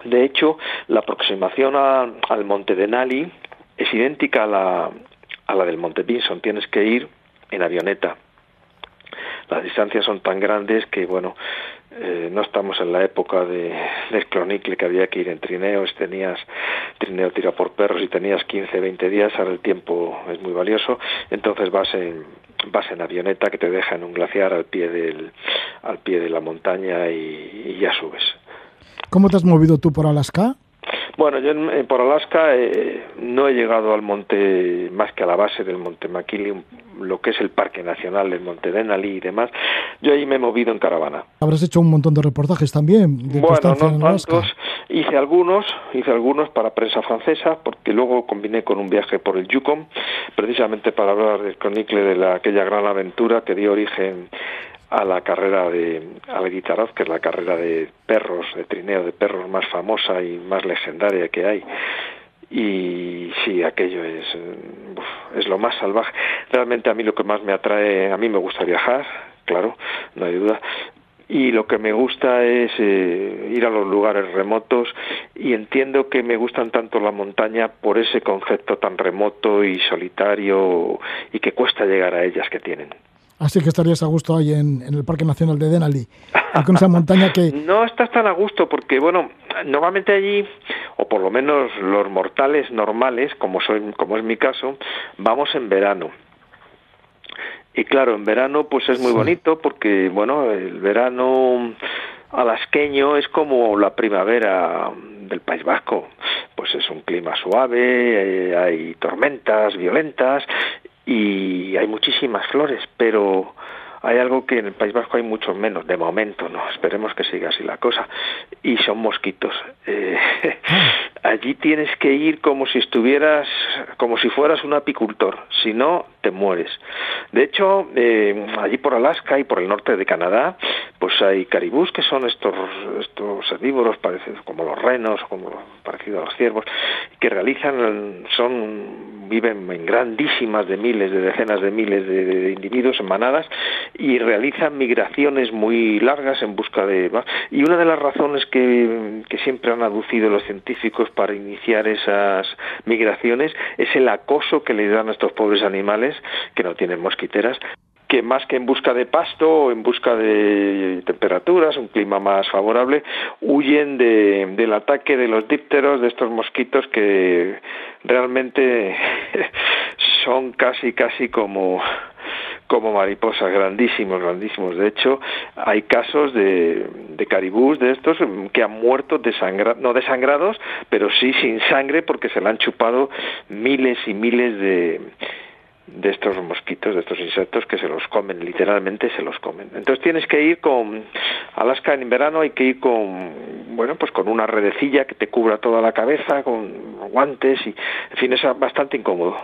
de hecho, la aproximación al monte Denali es idéntica a la, a la del monte Vinson. Tienes que ir en avioneta. Las distancias son tan grandes que, bueno, eh, no estamos en la época de, del clonicle que había que ir en trineos, tenías trineo tira por perros y tenías 15, 20 días, ahora el tiempo es muy valioso, entonces vas en, vas en avioneta que te deja en un glaciar al pie, del, al pie de la montaña y ya subes. ¿Cómo te has movido tú por Alaska? Bueno, yo en, por Alaska eh, no he llegado al monte, más que a la base del monte McKinley, lo que es el Parque Nacional del Monte Denali y demás. Yo ahí me he movido en caravana. Habrás hecho un montón de reportajes también. De bueno, no tantos. Hice algunos, hice algunos para prensa francesa, porque luego combiné con un viaje por el Yukon, precisamente para hablar del cronicle de la, aquella gran aventura que dio origen a la carrera de Alguitaraz, que es la carrera de perros, de trineo de perros más famosa y más legendaria que hay. Y sí, aquello es, es lo más salvaje. Realmente a mí lo que más me atrae, a mí me gusta viajar, claro, no hay duda, y lo que me gusta es eh, ir a los lugares remotos y entiendo que me gustan tanto la montaña por ese concepto tan remoto y solitario y que cuesta llegar a ellas que tienen. Así que estarías a gusto ahí en, el Parque Nacional de Denali, con esa montaña que... No estás tan a gusto porque, bueno, normalmente allí, o por lo menos los mortales normales, como, soy, como es mi caso, vamos en verano y claro, en verano pues es muy bonito porque, bueno, el verano alasqueño es como la primavera del País Vasco. Pues es un clima suave, eh, hay tormentas violentas y hay muchísimas flores, pero hay algo que en el País Vasco hay mucho menos, de momento, no, esperemos que siga así la cosa, y son mosquitos. Eh, allí tienes que ir como si estuvieras, como si fueras un apicultor, si no, te mueres. De hecho, eh, allí por Alaska y por el norte de Canadá, pues hay caribús que son estos, estos herbívoros parecidos como los renos, como parecidos a los ciervos, que realizan, son, viven en grandísimas de miles, de decenas de miles de individuos en manadas y realizan migraciones muy largas en busca de... Y una de las razones que, siempre han aducido los científicos para iniciar esas migraciones es el acoso que le dan a estos pobres animales que no tienen mosquiteras que más que en busca de pasto o en busca de temperaturas, un clima más favorable, huyen de, del ataque de los dípteros, de estos mosquitos que realmente son casi, casi como como mariposas, grandísimos, grandísimos. De hecho, hay casos de, de caribús de estos que han muerto desangrados, no desangrados, pero sí sin sangre porque se le han chupado miles y miles de, de estos mosquitos, de estos insectos que se los comen, literalmente se los comen. Entonces tienes que ir con Alaska en verano, hay que ir con bueno, pues con una redecilla que te cubra toda la cabeza, con guantes y en fin, es bastante incómodo.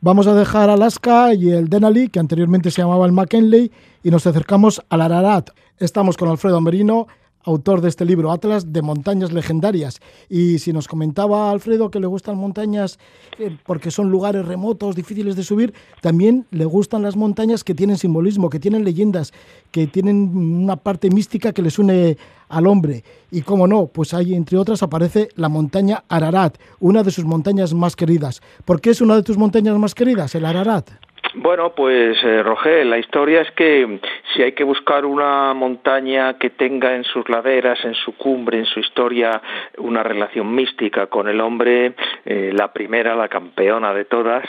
Vamos a dejar Alaska y el Denali, que anteriormente se llamaba el McKinley, y nos acercamos al Ararat. Estamos con Alfredo Merino, autor de este libro, Atlas de Montañas Legendarias. Y si nos comentaba Alfredo que le gustan montañas eh, porque son lugares remotos, difíciles de subir, también le gustan las montañas que tienen simbolismo, que tienen leyendas, que tienen una parte mística que les une al hombre. Y como no, pues ahí entre otras aparece la montaña Ararat, una de sus montañas más queridas. ¿Por qué es una de tus montañas más queridas, el Ararat? Bueno, pues eh, Roger, la historia es que si hay que buscar una montaña que tenga en sus laderas, en su cumbre, en su historia, una relación mística con el hombre, eh, la primera, la campeona de todas,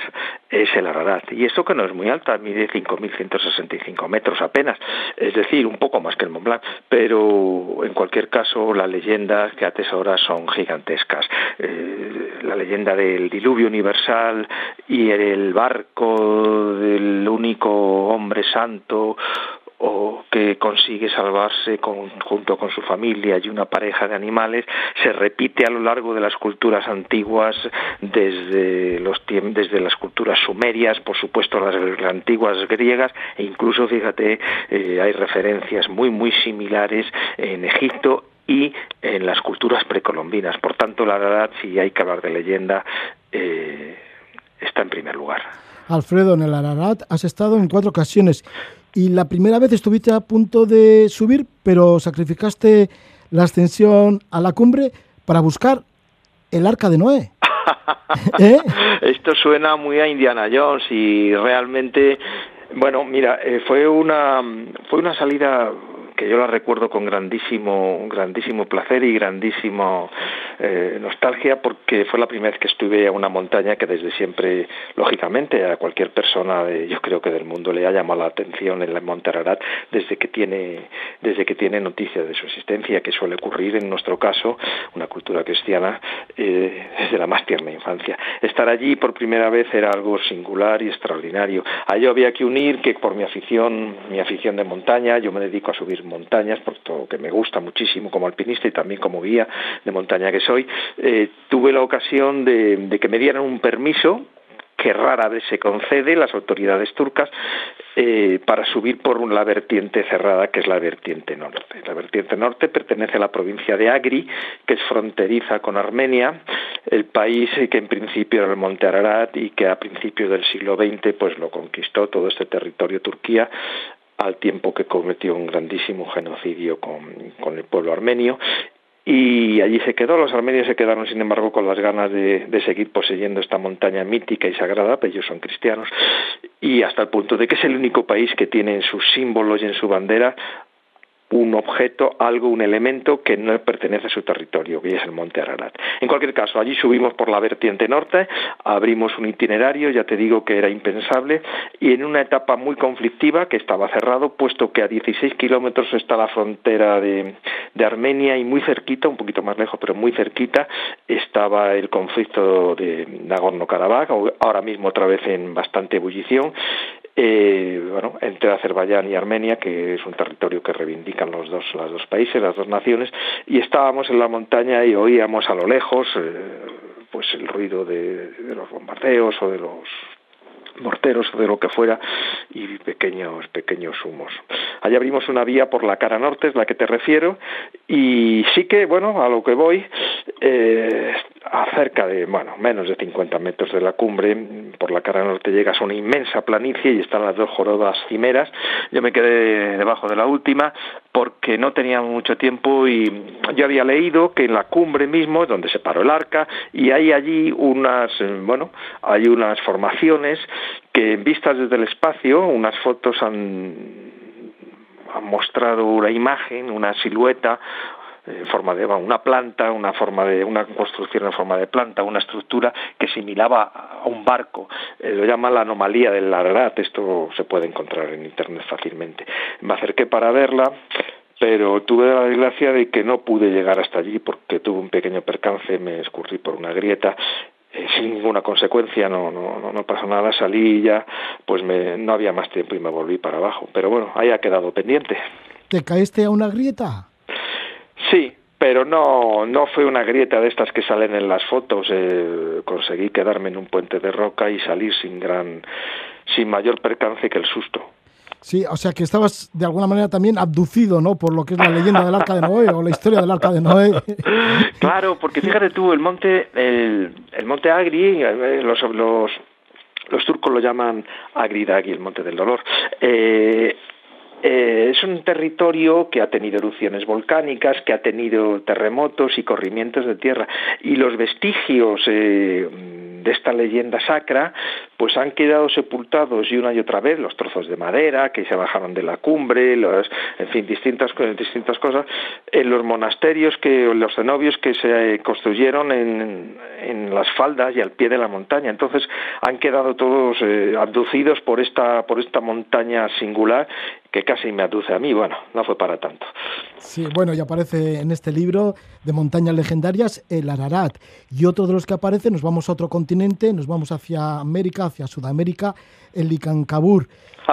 es el Ararat. Y eso que no es muy alta, mide 5.165 metros apenas, es decir, un poco más que el Mont Blanc, pero en cualquier caso las leyendas que atesora son gigantescas. Eh, la leyenda del diluvio universal y el barco del único hombre santo o que consigue salvarse junto con su familia y una pareja de animales se repite a lo largo de las culturas antiguas desde los desde las culturas sumerias por supuesto las, antiguas griegas e incluso fíjate eh, hay referencias muy muy similares en Egipto y en las culturas precolombinas. Por tanto la verdad si hay que hablar de leyenda eh, está en primer lugar. Alfredo, en el Ararat has estado en cuatro ocasiones y la primera vez estuviste a punto de subir, pero sacrificaste la ascensión a la cumbre para buscar el arca de Noé. ¿Eh? Esto suena muy a Indiana Jones y realmente, bueno, mira, eh, fue una fue una salida que yo la recuerdo con grandísimo, grandísimo placer y grandísimo eh, nostalgia porque fue la primera vez que estuve a una montaña que desde siempre, lógicamente, a cualquier persona, yo creo que del mundo le ha llamado la atención en la Monte Ararat desde que tiene, desde que tiene noticia de su existencia, que suele ocurrir en nuestro caso, una cultura cristiana, eh, desde la más tierna infancia. Estar allí por primera vez era algo singular y extraordinario. A ello había que unir que por mi afición, mi afición de montaña, yo me dedico a subir montañas, por todo que me gusta muchísimo como alpinista y también como guía de montaña que soy, eh, tuve la ocasión de, que me dieran un permiso que rara vez se concede las autoridades turcas eh, para subir por la vertiente cerrada que es la vertiente norte. La vertiente norte pertenece a la provincia de Agri, que es fronteriza con Armenia, el país que en principio era el monte Ararat y que a principios del siglo XX pues lo conquistó todo este territorio Turquía al tiempo que cometió un grandísimo genocidio con, con el pueblo armenio y allí se quedó. Los armenios se quedaron, sin embargo, con las ganas de, de, seguir poseyendo esta montaña mítica y sagrada, pero ellos son cristianos, y hasta el punto de que es el único país que tiene en sus símbolos y en su bandera un objeto, algo, un elemento que no pertenece a su territorio, que es el monte Ararat. En cualquier caso, allí subimos por la vertiente norte, abrimos un itinerario, ya te digo que era impensable, y en una etapa muy conflictiva, que estaba cerrado, puesto que a 16 kilómetros está la frontera de, Armenia y muy cerquita, un poquito más lejos, pero muy cerquita, estaba el conflicto de Nagorno-Karabaj, ahora mismo otra vez en bastante ebullición, eh, bueno, entre Azerbaiyán y Armenia, que es un territorio que reivindican los dos, los dos países, las dos naciones, y estábamos en la montaña y oíamos a lo lejos eh, pues el ruido de, de los bombardeos o de los morteros de lo que fuera y pequeños pequeños humos. Allí abrimos una vía por la cara norte, es la que te refiero, y sí que, bueno, a lo que voy, eh, a cerca de, bueno, menos de 50 metros de la cumbre, por la cara norte llegas a una inmensa planicie y están las dos jorodas cimeras. Yo me quedé debajo de la última porque no tenía mucho tiempo y yo había leído que en la cumbre mismo es donde se paró el arca y hay allí unas, bueno, hay unas formaciones que vistas desde el espacio, unas fotos han han mostrado una imagen, una silueta en forma de una planta, una forma de una construcción en forma de planta, una estructura que similaba a un barco. Eh, lo llama la anomalía del Ararat. Esto se puede encontrar en internet fácilmente. Me acerqué para verla pero tuve la desgracia de que no pude llegar hasta allí porque tuve un pequeño percance, me escurrí por una grieta eh, sin ninguna consecuencia, no, no, no pasó nada, salí y ya, pues me, no había más tiempo y me volví para abajo. Pero bueno, ahí ha quedado pendiente. ¿Te caíste a una grieta? Sí, pero no, no fue una grieta de estas que salen en las fotos. Eh, conseguí quedarme en un puente de roca y salir sin gran, sin mayor percance que el susto. Sí, o sea que estabas de alguna manera también abducido, ¿no? Por lo que es la leyenda del Arca de Noé o la historia del Arca de Noé. claro, porque fíjate tú, el monte, el, el monte Agri, eh, los, los, los turcos lo llaman Agridagi, el monte del dolor. Eh, eh, es un territorio que ha tenido erupciones volcánicas, que ha tenido terremotos y corrimientos de tierra, y los vestigios eh, de esta leyenda sacra, pues han quedado sepultados y una y otra vez los trozos de madera que se bajaron de la cumbre, los, en fin, distintas, distintas cosas, en los monasterios que, los cenobios que se construyeron en, en las faldas y al pie de la montaña. Entonces han quedado todos eh, abducidos por esta, por esta montaña singular que casi me aduce a mí. Bueno, no fue para tanto. Sí, bueno, y aparece en este libro de montañas legendarias el Ararat. Y otro de los que aparece, nos vamos a otro continente, nos vamos hacia América, hacia Sudamérica, el Licancabur,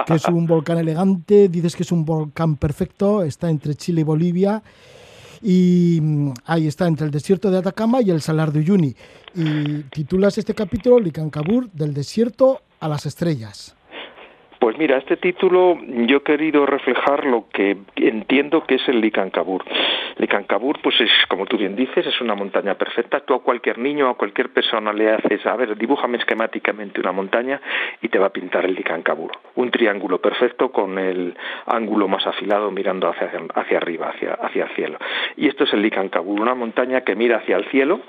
que es un volcán elegante, dices que es un volcán perfecto, está entre Chile y Bolivia. Y mm, ahí está, entre el desierto de Atacama y el Salar de Uyuni. Y titulas este capítulo Licancabur, del desierto a las estrellas. Pues mira, este título yo he querido reflejar lo que entiendo que es el Licancabur. Licancabur, pues es, como tú bien dices, es una montaña perfecta. Tú a cualquier niño, a cualquier persona le haces, a ver, dibújame esquemáticamente una montaña y te va a pintar el Licancabur. Un triángulo perfecto con el ángulo más afilado mirando hacia, hacia arriba, hacia, hacia el cielo. Y esto es el Licancabur, una montaña que mira hacia el cielo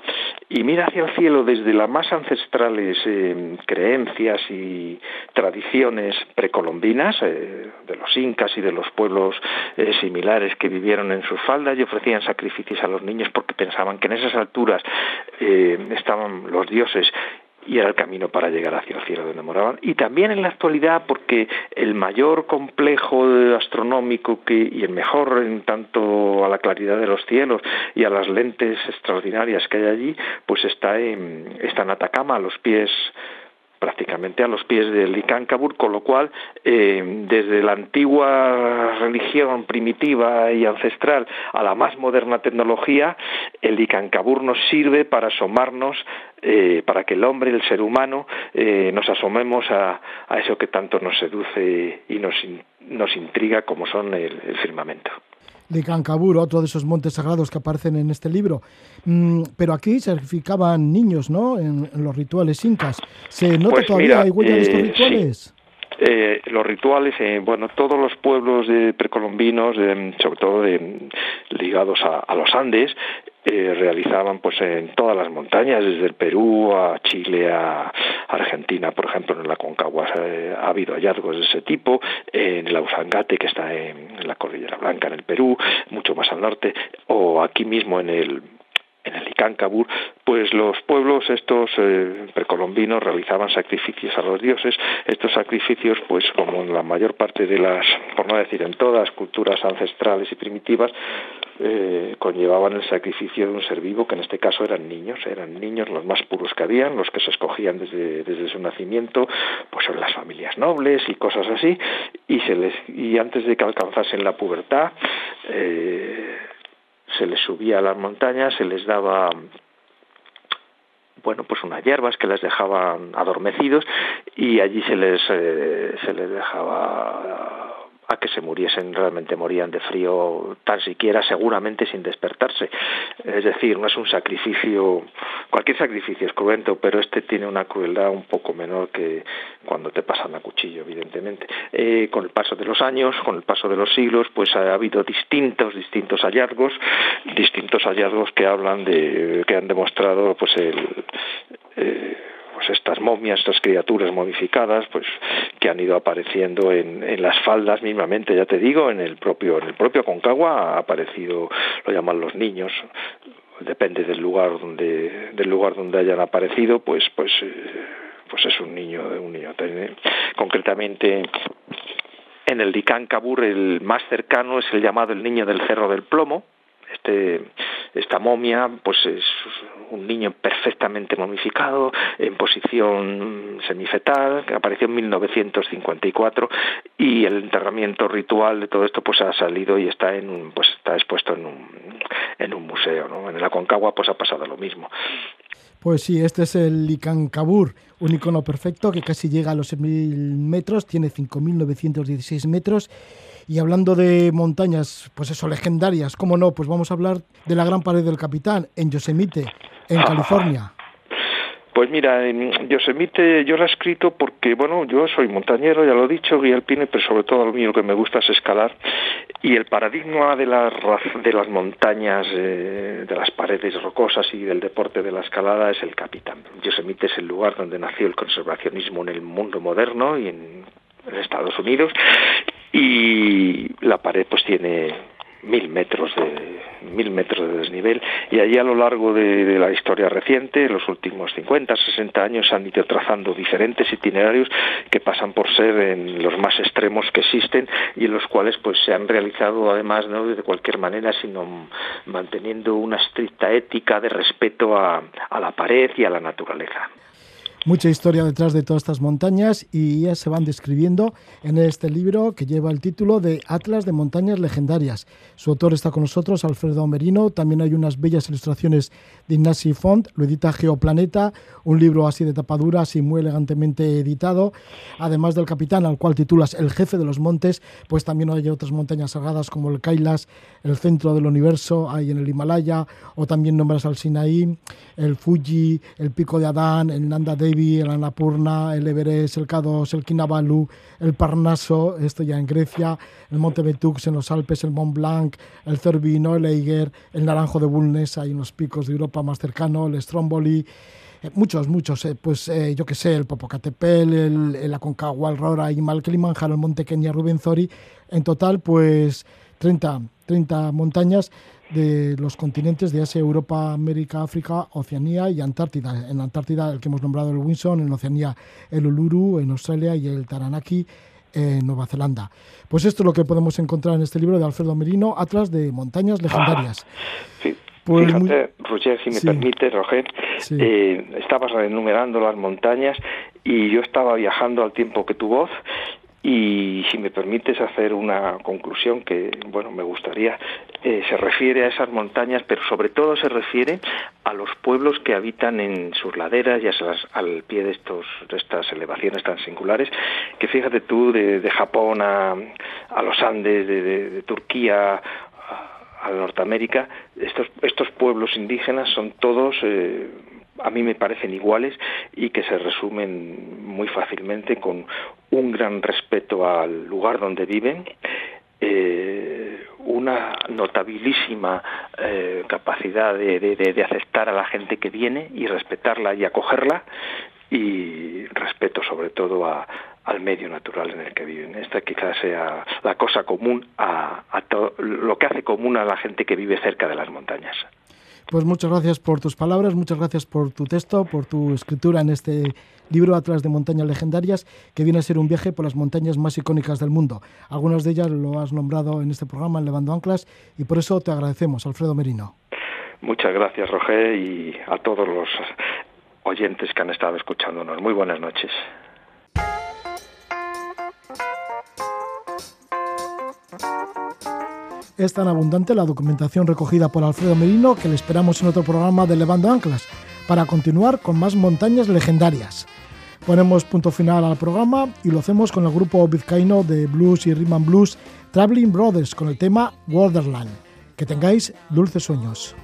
y mira hacia el cielo desde las más ancestrales eh, creencias y tradiciones precolombinas, eh, de los incas y de los pueblos eh, similares que vivieron en sus faldas y ofrecían sacrificios a los niños porque pensaban que en esas alturas eh, estaban los dioses y era el camino para llegar hacia el cielo donde moraban. Y también en la actualidad, porque el mayor complejo astronómico y el mejor en tanto a la claridad de los cielos y a las lentes extraordinarias que hay allí, pues está en, está en Atacama, a los pies prácticamente a los pies del Licáncabur, con lo cual, eh, desde la antigua religión primitiva y ancestral a la más moderna tecnología, el Licáncabur nos sirve para asomarnos, eh, para que el hombre, el ser humano, eh, nos asomemos a, eso que tanto nos seduce y nos, nos intriga como son el firmamento de Cancabur, otro de esos montes sagrados que aparecen en este libro. Mm, pero aquí sacrificaban niños, ¿no? En, los rituales incas. ¿Se nota pues todavía, hay huella de estos eh, rituales? Eh, los rituales, eh, bueno, todos los pueblos de precolombinos, sobre todo ligados a, los Andes, eh, realizaban pues en todas las montañas, desde el Perú a Chile a Argentina, por ejemplo, en la Concagua eh, ha habido hallazgos de ese tipo, en el Ausangate, que está en, la Cordillera Blanca, en el Perú, mucho más al norte, o aquí mismo en el en el Icáncabur, pues los pueblos estos eh, precolombinos realizaban sacrificios a los dioses. Estos sacrificios, pues como en la mayor parte de las, por no decir en todas, culturas ancestrales y primitivas, eh, conllevaban el sacrificio de un ser vivo, que en este caso eran niños, eran niños los más puros que habían, los que se escogían desde, desde su nacimiento, pues son las familias nobles y cosas así, y, se les, y antes de que alcanzasen la pubertad, eh, se les subía a las montañas, se les daba bueno, pues unas hierbas que les dejaban adormecidos y allí se les, eh, se les dejaba a que se muriesen, realmente morían de frío tan siquiera, seguramente sin despertarse. Es decir, no es un sacrificio, cualquier sacrificio es cruento, pero este tiene una crueldad un poco menor que cuando te pasan a cuchillo, evidentemente. Eh, con el paso de los años, con el paso de los siglos, pues ha habido distintos, distintos hallazgos, distintos hallazgos que hablan de, que han demostrado, pues el, eh, pues estas momias, estas criaturas modificadas, pues que han ido apareciendo en, las faldas mismamente, ya te digo, en el propio, en el propio Concagua ha aparecido, lo llaman los niños, depende del lugar donde, del lugar donde hayan aparecido, pues, pues, eh, pues es un niño, un niño. Concretamente en el Dicán el más cercano es el llamado el niño del Cerro del Plomo, este, esta momia pues es un niño perfectamente momificado en posición semifetal que apareció en 1954 y el enterramiento ritual de todo esto pues ha salido y está en pues está expuesto en un, en un museo ¿no? en la Concagua pues ha pasado lo mismo pues sí, este es el Licancabur, un icono perfecto que casi llega a los 6.000 metros, tiene 5.916 metros y hablando de montañas, pues eso, legendarias, ¿cómo no? Pues vamos a hablar de la Gran Pared del Capitán en Yosemite, en California. Pues mira, en Yosemite yo la he escrito porque, bueno, yo soy montañero, ya lo he dicho, guía alpine, pero sobre todo a mí lo que me gusta es escalar. Y el paradigma de las, de las montañas, eh, de las paredes rocosas y del deporte de la escalada es el Capitán. Yosemite es el lugar donde nació el conservacionismo en el mundo moderno y en Estados Unidos y la pared pues tiene mil metros de mil metros de desnivel. Y allí a lo largo de, la historia reciente, en los últimos 50, 60 años han ido trazando diferentes itinerarios que pasan por ser en los más extremos que existen y en los cuales pues se han realizado además no de cualquier manera sino manteniendo una estricta ética de respeto a la pared y a la naturaleza mucha historia detrás de todas estas montañas y ya se van describiendo en este libro que lleva el título de Atlas de Montañas Legendarias. Su autor está con nosotros, Alfredo Merino. También hay unas bellas ilustraciones de Ignasi Font, lo edita Geoplaneta, un libro así de tapadura, así muy elegantemente editado. Además del capitán, al cual titulas El jefe de los montes, pues también hay otras montañas sagradas como el Kailas, el centro del universo, ahí en el Himalaya, o también nombras al Sinaí, el Fuji, el Pico de Adán, el Nanda Devi el Annapurna, el Everest, el K2, el Kinabalu, el Parnaso, esto ya en Grecia, el Monte Betux en los Alpes, el Mont Blanc, el Cervino, el Eiger, el Naranjo de Bulnes, en los picos de Europa más cercano, el Stromboli, eh, muchos, muchos, eh, pues eh, yo que sé, el Popocatépetl, el, el Aconcagua, el Roraima, el Kilimanjaro, el Monte Kenia, Rubenzori, en total pues 30, 30 montañas de los continentes de Asia, Europa, América, África, Oceanía y Antártida. En Antártida el que hemos nombrado el Winson, en Oceanía el Uluru, en Australia y el Taranaki en Nueva Zelanda. Pues esto es lo que podemos encontrar en este libro de Alfredo Merino, Atlas de Montañas Legendarias. Pues Fíjate, Roger, si me permite, Roger, eh, estabas enumerando las montañas y yo estaba viajando al tiempo que tu voz y si me permites hacer una conclusión que, bueno, me gustaría, eh, se refiere a esas montañas, pero sobre todo se refiere a los pueblos que habitan en sus laderas y al pie de, estos, de estas elevaciones tan singulares, que fíjate tú, de, Japón a, a, los Andes, de, Turquía a Norteamérica, estos, estos pueblos indígenas son todos eh, a mí me parecen iguales y que se resumen muy fácilmente con un gran respeto al lugar donde viven, eh, una notabilísima eh, capacidad de, aceptar a la gente que viene y respetarla y acogerla y respeto sobre todo a, al medio natural en el que viven. Esta quizás sea la cosa común a, a lo que hace común a la gente que vive cerca de las montañas. Pues muchas gracias por tus palabras, muchas gracias por tu texto, por tu escritura en este libro Atlas de Montañas Legendarias, que viene a ser un viaje por las montañas más icónicas del mundo. Algunas de ellas lo has nombrado en este programa, en Levando Anclas, y por eso te agradecemos, Alfredo Merino. Muchas gracias, Roger, y a todos los oyentes que han estado escuchándonos. Muy buenas noches. Es tan abundante la documentación recogida por Alfredo Merino que le esperamos en otro programa de Levando Anclas para continuar con más montañas legendarias. Ponemos punto final al programa y lo hacemos con el grupo vizcaíno de blues y rhythm blues Traveling Brothers con el tema Wonderland. Que tengáis dulces sueños.